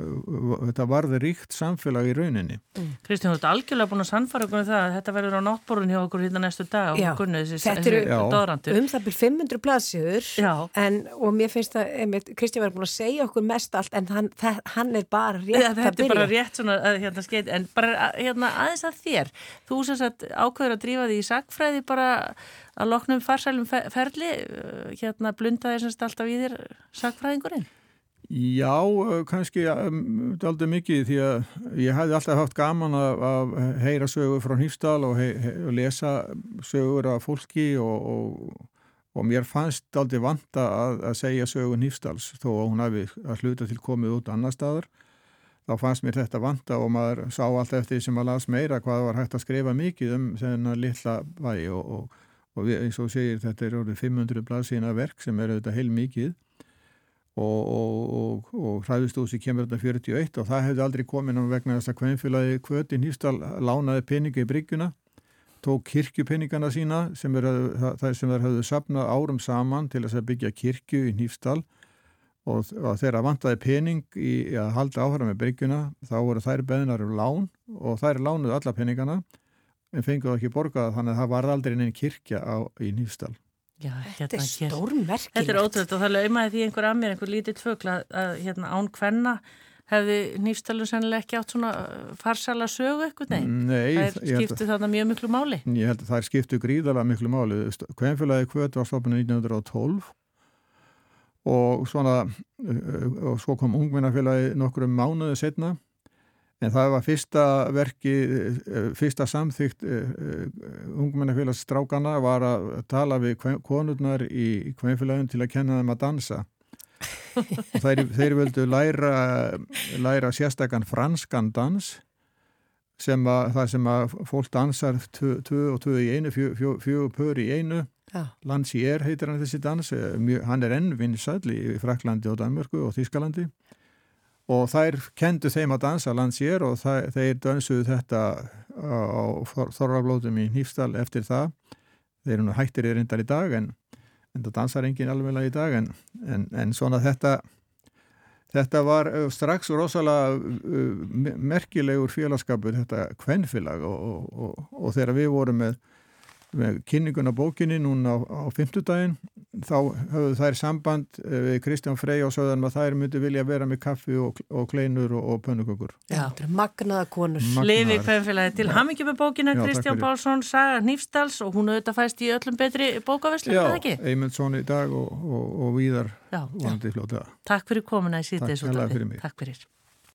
þetta varði ríkt samfélag í rauninni. Kristján, þú ert algjörlega búin að sannfara okkur um það að þetta verður á náttborun hjá okkur hérna næstu dag og gunni þessi, doðrandur. um það byrjum 500 blaðsjöður en, og mér finnst að einmitt, Kristján verður búin að segja okkur mest allt en hann, það, hann er bara rétt Ja, að þetta er byrja. bara rétt svona að, hérna, skeit, en bara hérna, aðeins að þér. Þú sem sagt ákveður að drífa því í sagfræði bara að loknum farsælum fe- ferli hérna blundaði sem sagt alltaf í þér sagfræðingurinn Já, uh, kannski um, aldrei mikið því að ég hefði alltaf haft gaman að, að heyra sögur frá Hýfsdal og, hei, og lesa sögur af fólki og, og, og mér fannst aldrei vanta að, að segja sögur Hýfsdals þó að hún hafi að hluta til komið út annar staðar. Þá fannst mér þetta vanta og maður sá alltaf eftir sem maður las meira hvað var hægt að skrifa mikið um þennan litla bæ og, eins og segir þetta er orðið 500 blaðsíðina verk sem er auðvitað heil mikið og, og, og, hræðustúsi kemur þetta 41 og það hefði aldrei komið náttúrulega vegna þess að kveinfélagi Kvötin Hýstal lánaði peninga í bryggjuna tók kirkjupeningana sína sem þeir hafðu sapnað árum saman til þess að byggja kirkju í Hýstal og, og þeirra vantaði pening í, að halda áhæra með bryggjuna þá voru þær beðnar um lán og þær lánuðu alla peningana en fenguðu ekki borgað þannig að það var aldrei neinn kirkja á, í Hýstal Já, Þetta er hér- stórmerkilegt. Þetta er ótrúlega og það laumaði því einhver að mér, einhver lítið tvögl að, hérna án kvenna hefði nýfstalun sennilega ekki átt svona uh, farsala sögu eitthvað nei. Nei, það skiptu þarna mjög miklu máli. Ég held að það er skiptu gríðarlega miklu máli. Kvenfélagi kvöt var stofnun 1912 og svona uh, og svo kom ungmennafélagi nokkrum mánuðu setna en það var fyrsta verki, uh, fyrsta samþygt ungmennafélags strákana var að tala við konurnar í kvenfélagin til að kenna þeim að dansa. Þeir, þeir völdu læra, læra sérstakann franskan dans sem að það sem að fólk dansar tvö og tvö í einu, fjö- fjö- fjögur pör í einu. Já. Lancier heitir hann þessi dans eh, hann er enn vinsæll í Fraklandi og Danmörku og Þískalandi og þær kendu þeim að dansa Lancier og þær, þeir dansuðu þetta á Þorraflótum í Nýfstal eftir það. Þeir nú hættir í reyndar í dag en, en það dansar engin alveg í dag en, en, en svona þetta Þetta var strax rosalega me- merkilegur félagskapur, þetta kvenfélag og, og, og, og þegar við vorum með, með kynningun á bókinni núna á, á fimmtudaginn, þá höfðu þær samband uh, við Kristján Frey og sögðan að þær myndi vilja vera með kaffi og, og kleinur og, og pönnukökur. Já, þetta er magnaða konur. Magnaðar. Lifi kveðfélagi til hamingi með bókina Já, takk Kristján fyrir. Pálsson, Saga Nýfstals og hún auðvitað fæst í öllum betri bókaveslum, Já, eða ekki? Eymundsson í dag og, og, og Víðar Já. vonandi fljótlega. Takk fyrir komuna í Takk síðdeis hérlega fyrir mig. Takk fyrir.